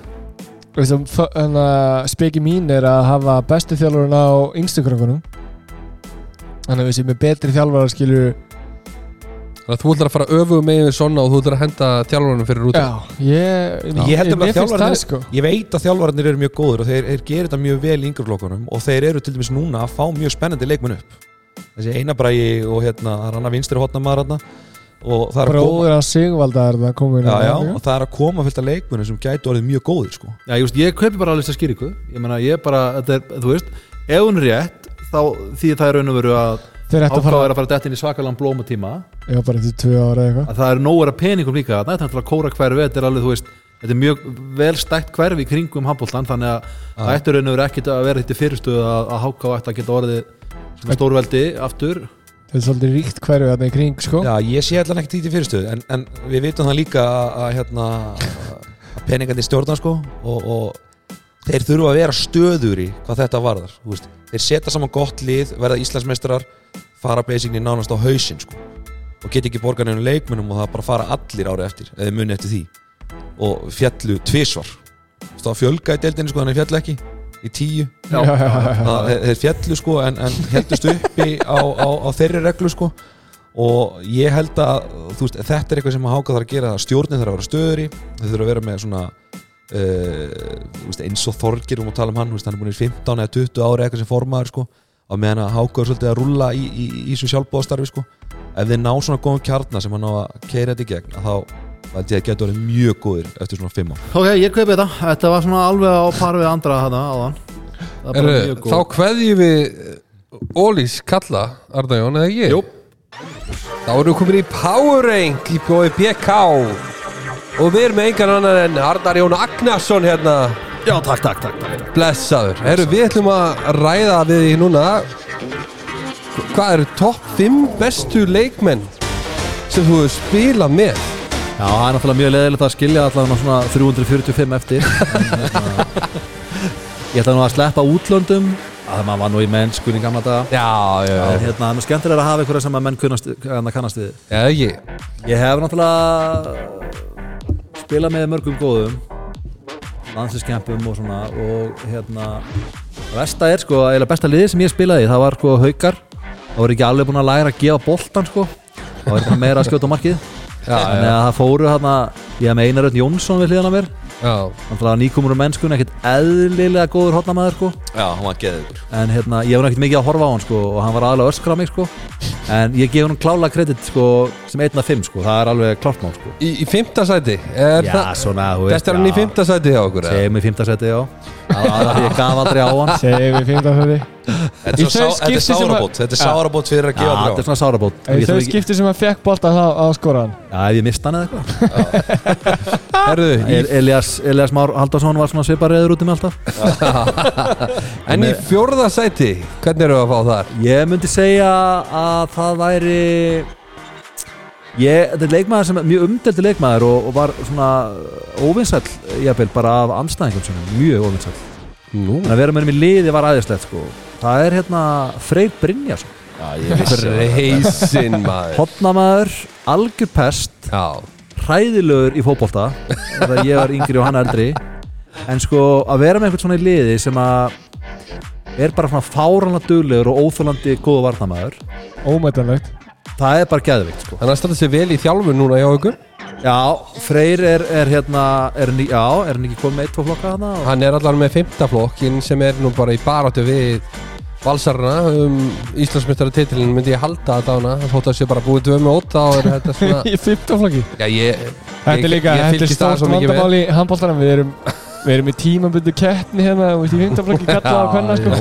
um, að speki mín er að hafa bestu þjálfurinn á yngstu krökkunum Þannig að við séum með betri þjálfara skilur Þannig að þú ætlar að fara öfugum megin við svona og þú ætlar að henda þjálfurinn fyrir út Já, ég, Ég held að mér finnst það sko. Ég veit að þjálfararnir eru mjög góður og þeir, þeir gerir þetta mjög vel í yngreflokkunum og þeir eru til dæmis núna að fá mjög spennandi leikmenn upp. Þessi einabrægi og hérna það er hann að vinstri hotna maður hérna og það er að koma er það komin já, já, og það er að koma fullt af leikmennum sem gætu orðið mjög góðir sko. Já, ég, veist, ég kaupi bara alveg þess að skýringu. Ég meina, ég bara, þetta er, þú veist ef hún er rétt, þá því það er raun og veru að Þeir ættu að ákváð fara er að fara dætt inn í svakalan blómatíma. Já, bara eftir tvö ára eða eitthvað. Að það er nógur að peningum líka þetta er að kóra hverfi, þetta er alveg, þú veist þetta er mjög vel stækt hverfi í kringum handbóltan þannig að það ættur raun og veru ekkit að vera þetta fyrirstuð að, að háká ætti að geta orðið stórveldi aftur. Þetta er svolítið ríkt hverju þarna í kring sko. Já, ég sé allan ekkert í fyrirstöðu en, en við vitum það líka að, að, hérna, að peningandi stjórna sko og, og þeir þurfa að vera stöðuri hvað þetta varðar þú veist. þeir setja saman gott lið, verða Íslandsmeistarar fara basically nánast á hausinn sko. og geta ekki borgar nefnum leikmunum og það bara fara allir ári eftir eða muni eftir því. Og fjallu tvisvar. Það var fjölga í deildinni sko, þannig fjallu ekki. Í tíu. Já, já, já, það, þeir fjallu sko en, en heldust uppi á, á, á þeirri reglu sko. Og ég held að þú veist, þetta er eitthvað sem að háka þarf að gera það stjórnin þarf að vera stöðuri þau þurfa að vera með svona uh, þú veist, eins og Þorgir um að tala um hann þú veist, hann er búin í 15 eða 20 ári eitthvað sem formaður sko. Á meðan að háka er svolítið að rulla í, í, í, í svo sjálfbóðastarfi sko. Ef þeir ná svona góðum kjarnar sem hann á að keira þetta í gegn að þá held ég að geta orðið mjög góðir eftir svona 5 ár. Ok, ég kaupi þetta, þetta var svona alveg á par við andra hana áðan. Það er þá góð. kveðjum við eh, Ólís kalla, Arna Jón, eða ég? Jú. Þá erum við komin í Power Rank í bóði BK og við erum með engan annan en Arnar Jón Agnarsson hérna Já, takk, takk, takk, takk. blessaður. Herru, við ætlum að ræða við því núna hvað eru topp 5 bestu leikmenn sem þú hefur spilað með? Já, það er náttúrulega mjög leðilegt að skilja allavega svona 345 eftir En, [LAUGHS] hérna, Ég ætla nú að sleppa útlöndum að maður var nú í mennskunni gamla daga Já, já, En hérna, það er nú skemmtilega að hafa einhverja sem að menn kunnast, hérna, kannast við Já, ég. Ég hef náttúrulega spilað með mörgum góðum landsinskempum og svona og hérna Vesta er sko, eiginlega besta liði sem ég spilaði það var sko haukar. Það var ekki alveg búin að læra að gefa boltan sko. Það var eitthvað meira að skjóta á markið. Já, þannig að það fóru hérna ég hef með Einar Örn Jónsson við hliðan á mér já. náttúrulega nýkomur um mennskun, ekkert eðlilega góður hotnamaður sko Já, hann var geður en hérna, ég var ekkert mikið að horfa á hann sko og hann var aðalega öskra á mig sko en ég gef hann klála kredit sko sem 1 af 5 sko, það er alveg klárt mál sko Í, í fymta sæti? Er Já, það, svona, þú veist Þetta er hann í já. fymta sæti hjá okkur? eða? Segjum í fymtasæti, já Það var því ég gaf aldrei á hann. Segir við að þetta er, svo þau sá, þetta er skipti sem að- sárabót Þetta er sárabót fyrir að gefa þetta er svona sárabót. Í þau skipti sem að fekk bolta þá á skoran Já, ef ég mista hann eða eitthvað. [LAUGHS] Herðu, Elias, Elias Már Haldarsson var svona svipar reyður út um alltaf [LAUGHS] en í fjórða sæti, hvernig eru að fá þar? Ég myndi segja að það væri Ég, þetta er leikmaður sem er mjög umdeldi leikmaður og, og var svona óvinsæll jafnvel bara af anstæðingum sinni, mjög óvinsæll. Nú, en að vera með henni í liði var aðeinslegt sko. Það er hérna Freyr Brynjarsson. Reysinn maður. Hotnamaður, algjör pest Já, hræðilegur í fótbolta þegar ég var yngri og hann eldri. En sko að vera með eitthvað svona í liði sem að er bara svona fáranlega duglegur og óþólandi góða varnamaður Ómætanlegt það er bara geðvikt sko. Þannig að standa sér vel í þjálfun núna hjá ykkur? Já, Freyr er, er hérna er hann, í- já, er hann ekki komið með eitt, tvo flokka hana og... Hann er allar með fymta flokkin sem er nú bara í baráttu við valsarna um Íslandsmyndstara titilin myndi ég halda að dána. Þótt að sé bara búið tvö með ótt þá er þetta svona [LAUGHS] Í fimmtaflokki Já, ég, Þetta er líka, ég þetta er fylgist það stórt svo mikið vel. vandamál í handbóltanum Við erum, við erum í tímabundu keppni hérna Þú veist, í fimmtaflokki [LAUGHS] kalla á hvenna sko.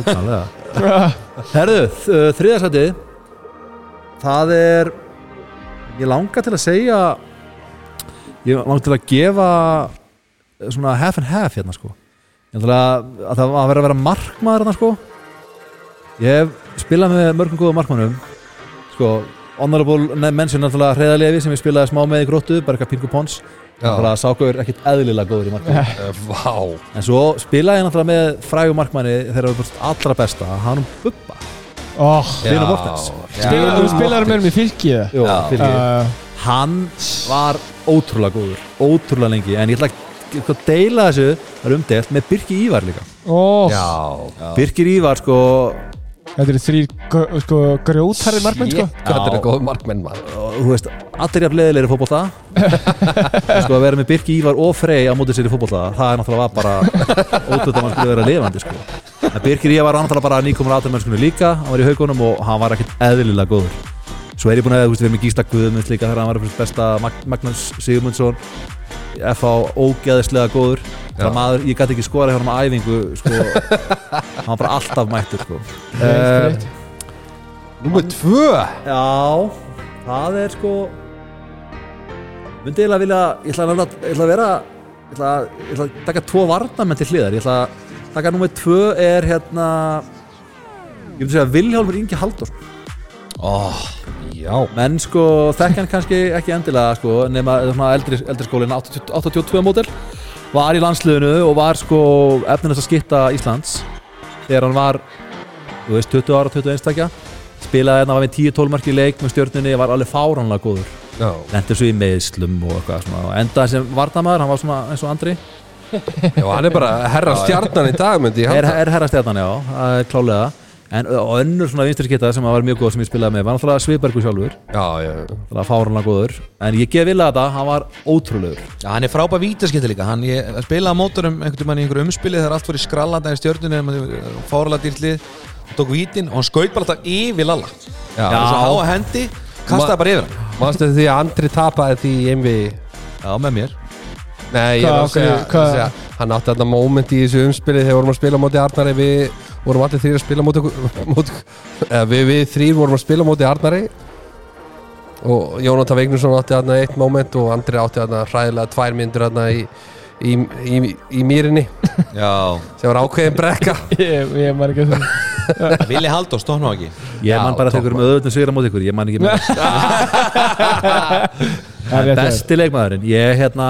[LAUGHS] Herðu, þriðarsætið Það er Ég langar til að segja Ég langar til að gefa Svona half and half hérna sko. Ég ætla að, að það var að vera að vera markmaður hérna sko. Ég hef spilað með mörgum góðum markmannum Sko. Honorable mention náttúrulega Hreiðarlefi sem ég spilaði smá með í gróttu bara eitthvað Pingu Pons. Náttúrulega sákur ekkert eðlilega góður í markmann [LAUGHS] Eh, en svo spilaði ég náttúrulega með frægum markmanni þegar það var allra besta hann um Bubba oh. Mortens. Spila, Þú spilaði með mér í fylki eða? Jú, Já. fylgir. Uh, hann var ótrúlega góður ótrúlega lengi en ég ætla að sko, deila þessu það er umdelt með Birki Ívar líka. Oh, Já, Birkir Ívar sko. Þetta eru þrýr sko, grjótarri markmenn sko. Hvað er góð markmenn maður. Þú veist allir jafn leðilegri fótbolta. [LAUGHS] Sko að vera með Birki Ívar og Frey á mótið sér í fótbolta það er náttúrulega var bara [LAUGHS] ótrúlega að mann skulle vera lifandi sko en Birkir Ívar var náttúrulega bara nýkomur aðdæmmennskunni líka hann var í haugunum og hann var ekkert eðlilega góður svo er ég búin að þú veist, vera með Gísla Guðmunds líka þegar hann var fyrir besta Mag Magnús Sigmundsson F.A. ógeðislega góður Já. það maður, ég gæti ekki skora hann á æfingu sko, [LAUGHS] hann var bara alltaf mættur sko. Þreytt. Númer tvö Já, það er sko myndi vilja ég ætla, að, ég ætla að vera ég ætla, að- ég ætla að taka tvo varnamenn til hliðar ég ætla að taka nummer tvö er hérna ég myndi segja Vilhjálmur Ingi Halldórsson. Oh, menn sko þekk hann kannski ekki endilega sko, nema eldri, eldri skólin 80 82 mótel var í landsliðinu og var sko efninast að skitta Íslands þegar hann var þú veist 20 ára, 21 stakja spilaði hérna, var með 10-12 marki leik með stjórninni, var alveg fáránlega góður. Já, lendur svo í meðslum og eitthvað svona. Og endaði sem varnamaður, hann var svona eins og Andri já hann er bara herra stjarnan í dag myndi ég er, er herra stjarnan, já, það er klálega en önnur svona vinstri skitta sem var mjög góð sem ég spilaði með, var náttúrulega Svibergu sjálfur. Já, já. Það var fáránlega góður. En ég gef vilja þetta, hann var ótrúlegur. Já, hann er frábær vítaskipti líka. Hann ég, spilaði mótorum einhvern veginn í einhverju umspili þegar allt fór í skrallanda í stjörnunni fárala dýrlið tók vítin og hann skaut bara alltaf yfir Lalla. Já, og svo á hendi kastaði bara yfir hann. Manstu því að Andri tapaði því í MV Já, með mér Nei, ég var að segja, að segja Hann átti þarna moment í þessu umspili þegar vorum að spila móti Arnari. Við vorum allir þrýr að spila móti, [LAUGHS] móti eða, við, við þrýr vorum að spila móti Arnari. Og Jónatan Vignursson átti þarna eitt moment Og Andri átti þarna hræðilega tvær myndur þarna í, í, í, í, í mýrinni. [LAUGHS] Já, sem var ákveðin brekka. [LAUGHS] Ég, ég man ekki það Vili Halldór stóknu ekki? Ég man bara að topp tekur um öðvöldin sigur á móti ykkur, ég man ekki með Það er besti leikmaðurinn, ég hérna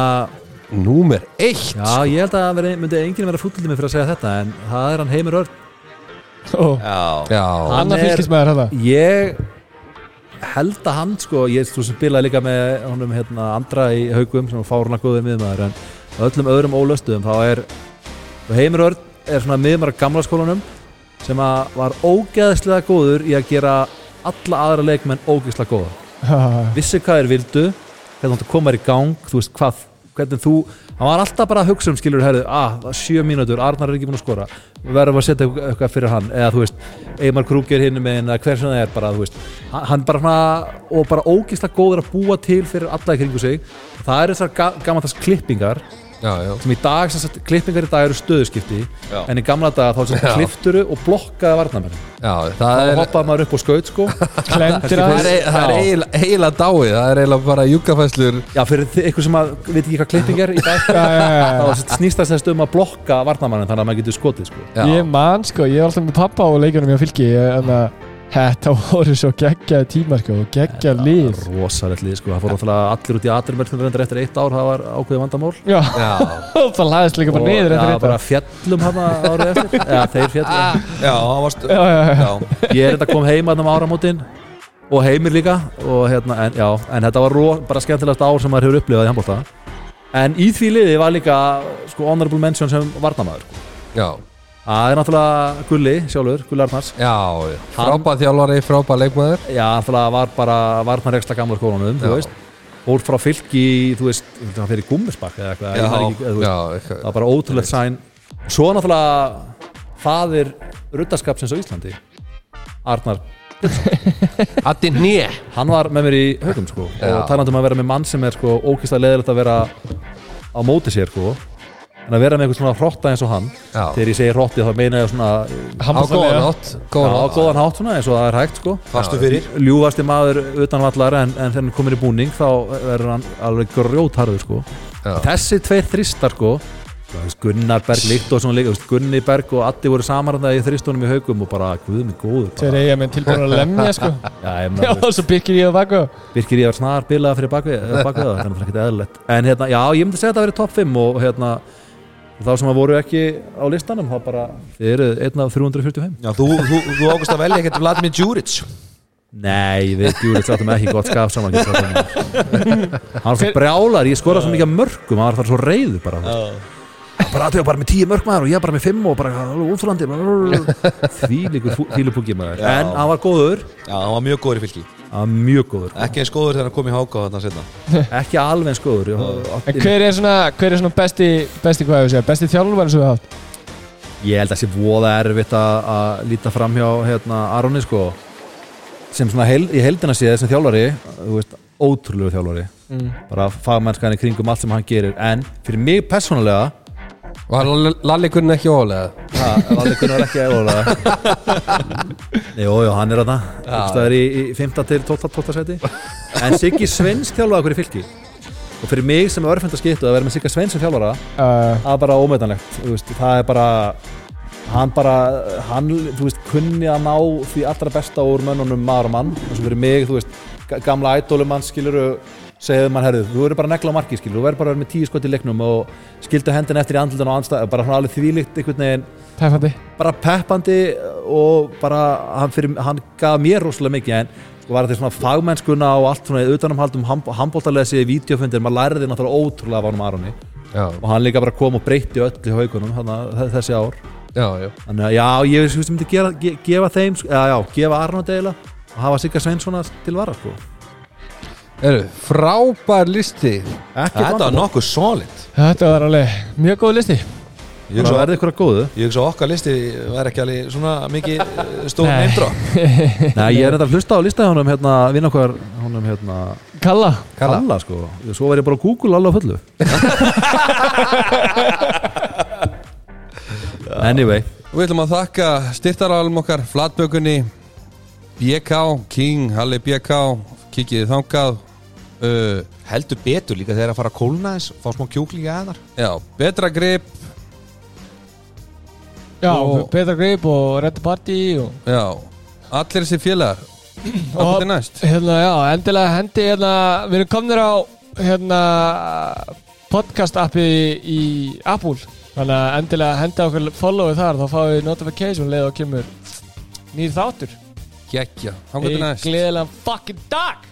Númer eitt já, ég held að veri, myndi enginn vera fúllið mig fyrir að segja þetta en það er hann Heimir Örn. Ó, Já, Hann er- fylgismæður þetta ég held að hann sko, ég þú sem spilaði líka með honum hérna andra í haugum sem var fáruna góður miðmaður en öllum öðrum ólöstuðum þá er Heimir Örn er svona miðmaður af gamla skólanum sem að var ógeðslega góður í að gera alla aðra leikmenn ógeðslega góða. Vissi hvað þeir vildu hvernig þú komar í gang, þú veist hvað hvernig þú, hann var alltaf bara að hugsa um skilur herrið, ah, það er sjö mínútur, Arnar er ekki búin að skora. Við verðum að setja eitthvað fyrir hann eða þú veist, Eymar Krúger hinn með eða hver sem það er bara, þú veist. Hann- bara svona, og bara ógeðslega góður að búa til fyrir alla í kringu sig. Það eru þessar ga gammantast klippingar sem í dag, sem sagt, klippingar í dag eru stöðuskipti Já. en í gamla dag þá klifturu og blokkaði varnamenn Já, það þá er hoppaði maður upp á skaut sko. [LAUGHS] Klendir Það er, það er eiginlega, dáið, það er eiginlega bara júkafæslur já, fyrir ykkur sem að veit ekki hvað klipping er í dag [LAUGHS] Já, já, já, já. þá snýst það sérst um að blokka varnamannin þannig að maður getur skotið sko. Já, Ég man sko, ég var alltaf með pappa og leikjunum ég fylgi en að þetta voru svo geggjaði tíma sko geggjað lið. rosalegt lið sko. það fór náttúrulega allir út í reyndar eftir eitt ár, það var ákveðið vandamál. Já, já, [LAUGHS] það laðist líka bara niður já, eftir bara þetta fjallum hann árið eftir. [LAUGHS] Já, þeir fjallum já, hann varst Já, já, já. Já, ég er þetta kom heima þarna um áramótin. Og heimir líka. Og, hérna, en, já, en þetta var ro, bara skemmtilegast ár sem maður hefur upplifað í handbólta en í því liði var líka sko, honorable mention sem varnamaður sko. já, það er náttúrulega Gulli sjálfur, Gulli Arnars. Já Frábæð þjálfari, frábæð leikmaður. Já, náttúrulega var bara varnarreksla gamla skólanum, þú veist. Fór frá fylki, þú veist, að hann fyrir gummisbakk eða eitthvað, ég Já. man ekki, eða, þú veist, Já, það var bara ótrúlegt sæn. Svo náttúrulega faðir ruddaskapsins á Íslandi Arnar, [LAUGHS] Addi Nýje hann var með mér í haugum sko Já. og talandi um að vera með mann sem er sko ókýrslega leðilegt að vera á móti sér sko en að vera með eitthvað svona hrotta eins og hann Já, þegar ég segi hrotti þá meina ég svona á góðan Handboltalega. hátt. Góðan á hátt góðan hátt svona eins og það er hægt sko. Fastu fyrir. Ljúfasti maður utan vallar en, en þegar hann komir í búning þá verður hann alveg grjótharður sko. Já. þessi tveir þristar sko Gunnar Berg líkt og svona líka Gunni Berg og Addi voru samaranda í þristunum í haugum og bara guð mig góður Tveir bara. eiga með tilbúin að lemja sko. [LAUGHS] Já, ég Já, og svo byrkir ég baka veist, Birkir ég var snar bilað fyrir það, þannig að það er ekkert eðlilegt. En hérna, já, ég myndi segja að það verið topp 5 og hérna þá sem að voru ekki á listanum þá bara, þið eru einn af 345 Já, þú, þú, þú águst að velja ekkert Vladimir Djuric. Nei, við djúrið sáttum ekki gott skap saman hann svo brjálar, ég skoraði svo mikið mörgum hann var bara svo reyður bara. Hann bara aðtöða bara með tíu mörg maður og ég bara með fimm og bara útflandi [LAUGHS] Þvílíkur fílupúki maður. Já. En hann var góður, Já, hann var mjög góður í fylki mjög góður. Ekki eins góður þegar hann kom í háka þarna setna [LAUGHS] Ekki alveg eins góður ég, En hver er svona, hver er svona besti, besti ég besti þjálfur sem við haft? ég held að það sé voða erfitt að, að líta fram hjá hérna, Aroni sko. Sem svona heil, í heldina séð sem þjálfari þú veist, ótrúlegu þjálfari. Mm. bara fagmennskan í kringum allt sem hann gerir. En fyrir mig persónulega Var Lalli kunni ekki ólega Lalli kunnar ekki eðlulega [LAUGHS] Jú, jú, hann er að það Það er í, í 5. til 12. 12. seti En Siggi Svens þjálfaði okkur í fylki Og fyrir mig sem er örfend að skiptu að vera með Sigga Svens sem þjálfara Uh, Það er bara ómetanlegt þú veist, Það er bara hann bara, hann, þú veist, kunni að ná því allra besta úr mönnunum maður og mann eins og fyrir mig, þú veist, ga- gamla ædólum mann skilur segðu mann, herðu, þú verður bara negla á marki skilur, þú verður bara vera með tíu skot í leiknum og skildu hendin eftir í andlutan og anstæð bara svona alveg þvílíkt einhvern veginn. Tæfandi bara peppandi og bara hann, fyrir, hann gaf mér rosalega mikið en sko var þetta svona fagmennskuna og allt svona utanumhaldum handbóltalesi í videofundir, maður læriði náttúrulega ótrúlega af honum Aroni. Já, og hann líka bara kom og breytti öllu hjá haugunum þessi ár. Já, já. Þannig að já, ég veist sem myndi gera, ge, gefa þeim, eða já, gefa Arno Eru, frábær listi. Ekki Þetta var nokkuð solid. Þetta var alveg mjög góð listi. Ég hugsa að góðu. Ég hugsa að okkar listi væri ekki alveg svona mikið eh, stór Nei. neymdrá [LAUGHS] Nei, ég er enda að hlusta á listaði honum hérna, vinn okkar honum hérna Kalla. Kalla. Kalla sko, svo verð ég bara að Google alveg á fullu. [LAUGHS] Anyway. Við ætlum að þakka styrtarálum okkar Flatbökunni BK, King, Halli BK Kikið þangað uh, Heldur betur líka þegar að fara að kólna þess Fá smá kjúklingi að þar Já, betra grip. Já, Og- Peter Greip og Red Party og, Já, allir þessi félagar. [CLEARS THROAT] Er næst? hérna, já, endilega hendi hérna, við erum komnir á hérna podcast appi í Apple. Þannig að endilega hendi okkur followið þar þá fáum við notification leið og kemur nýr þáttur. Hvað er í næst? gleðilegan fucking dag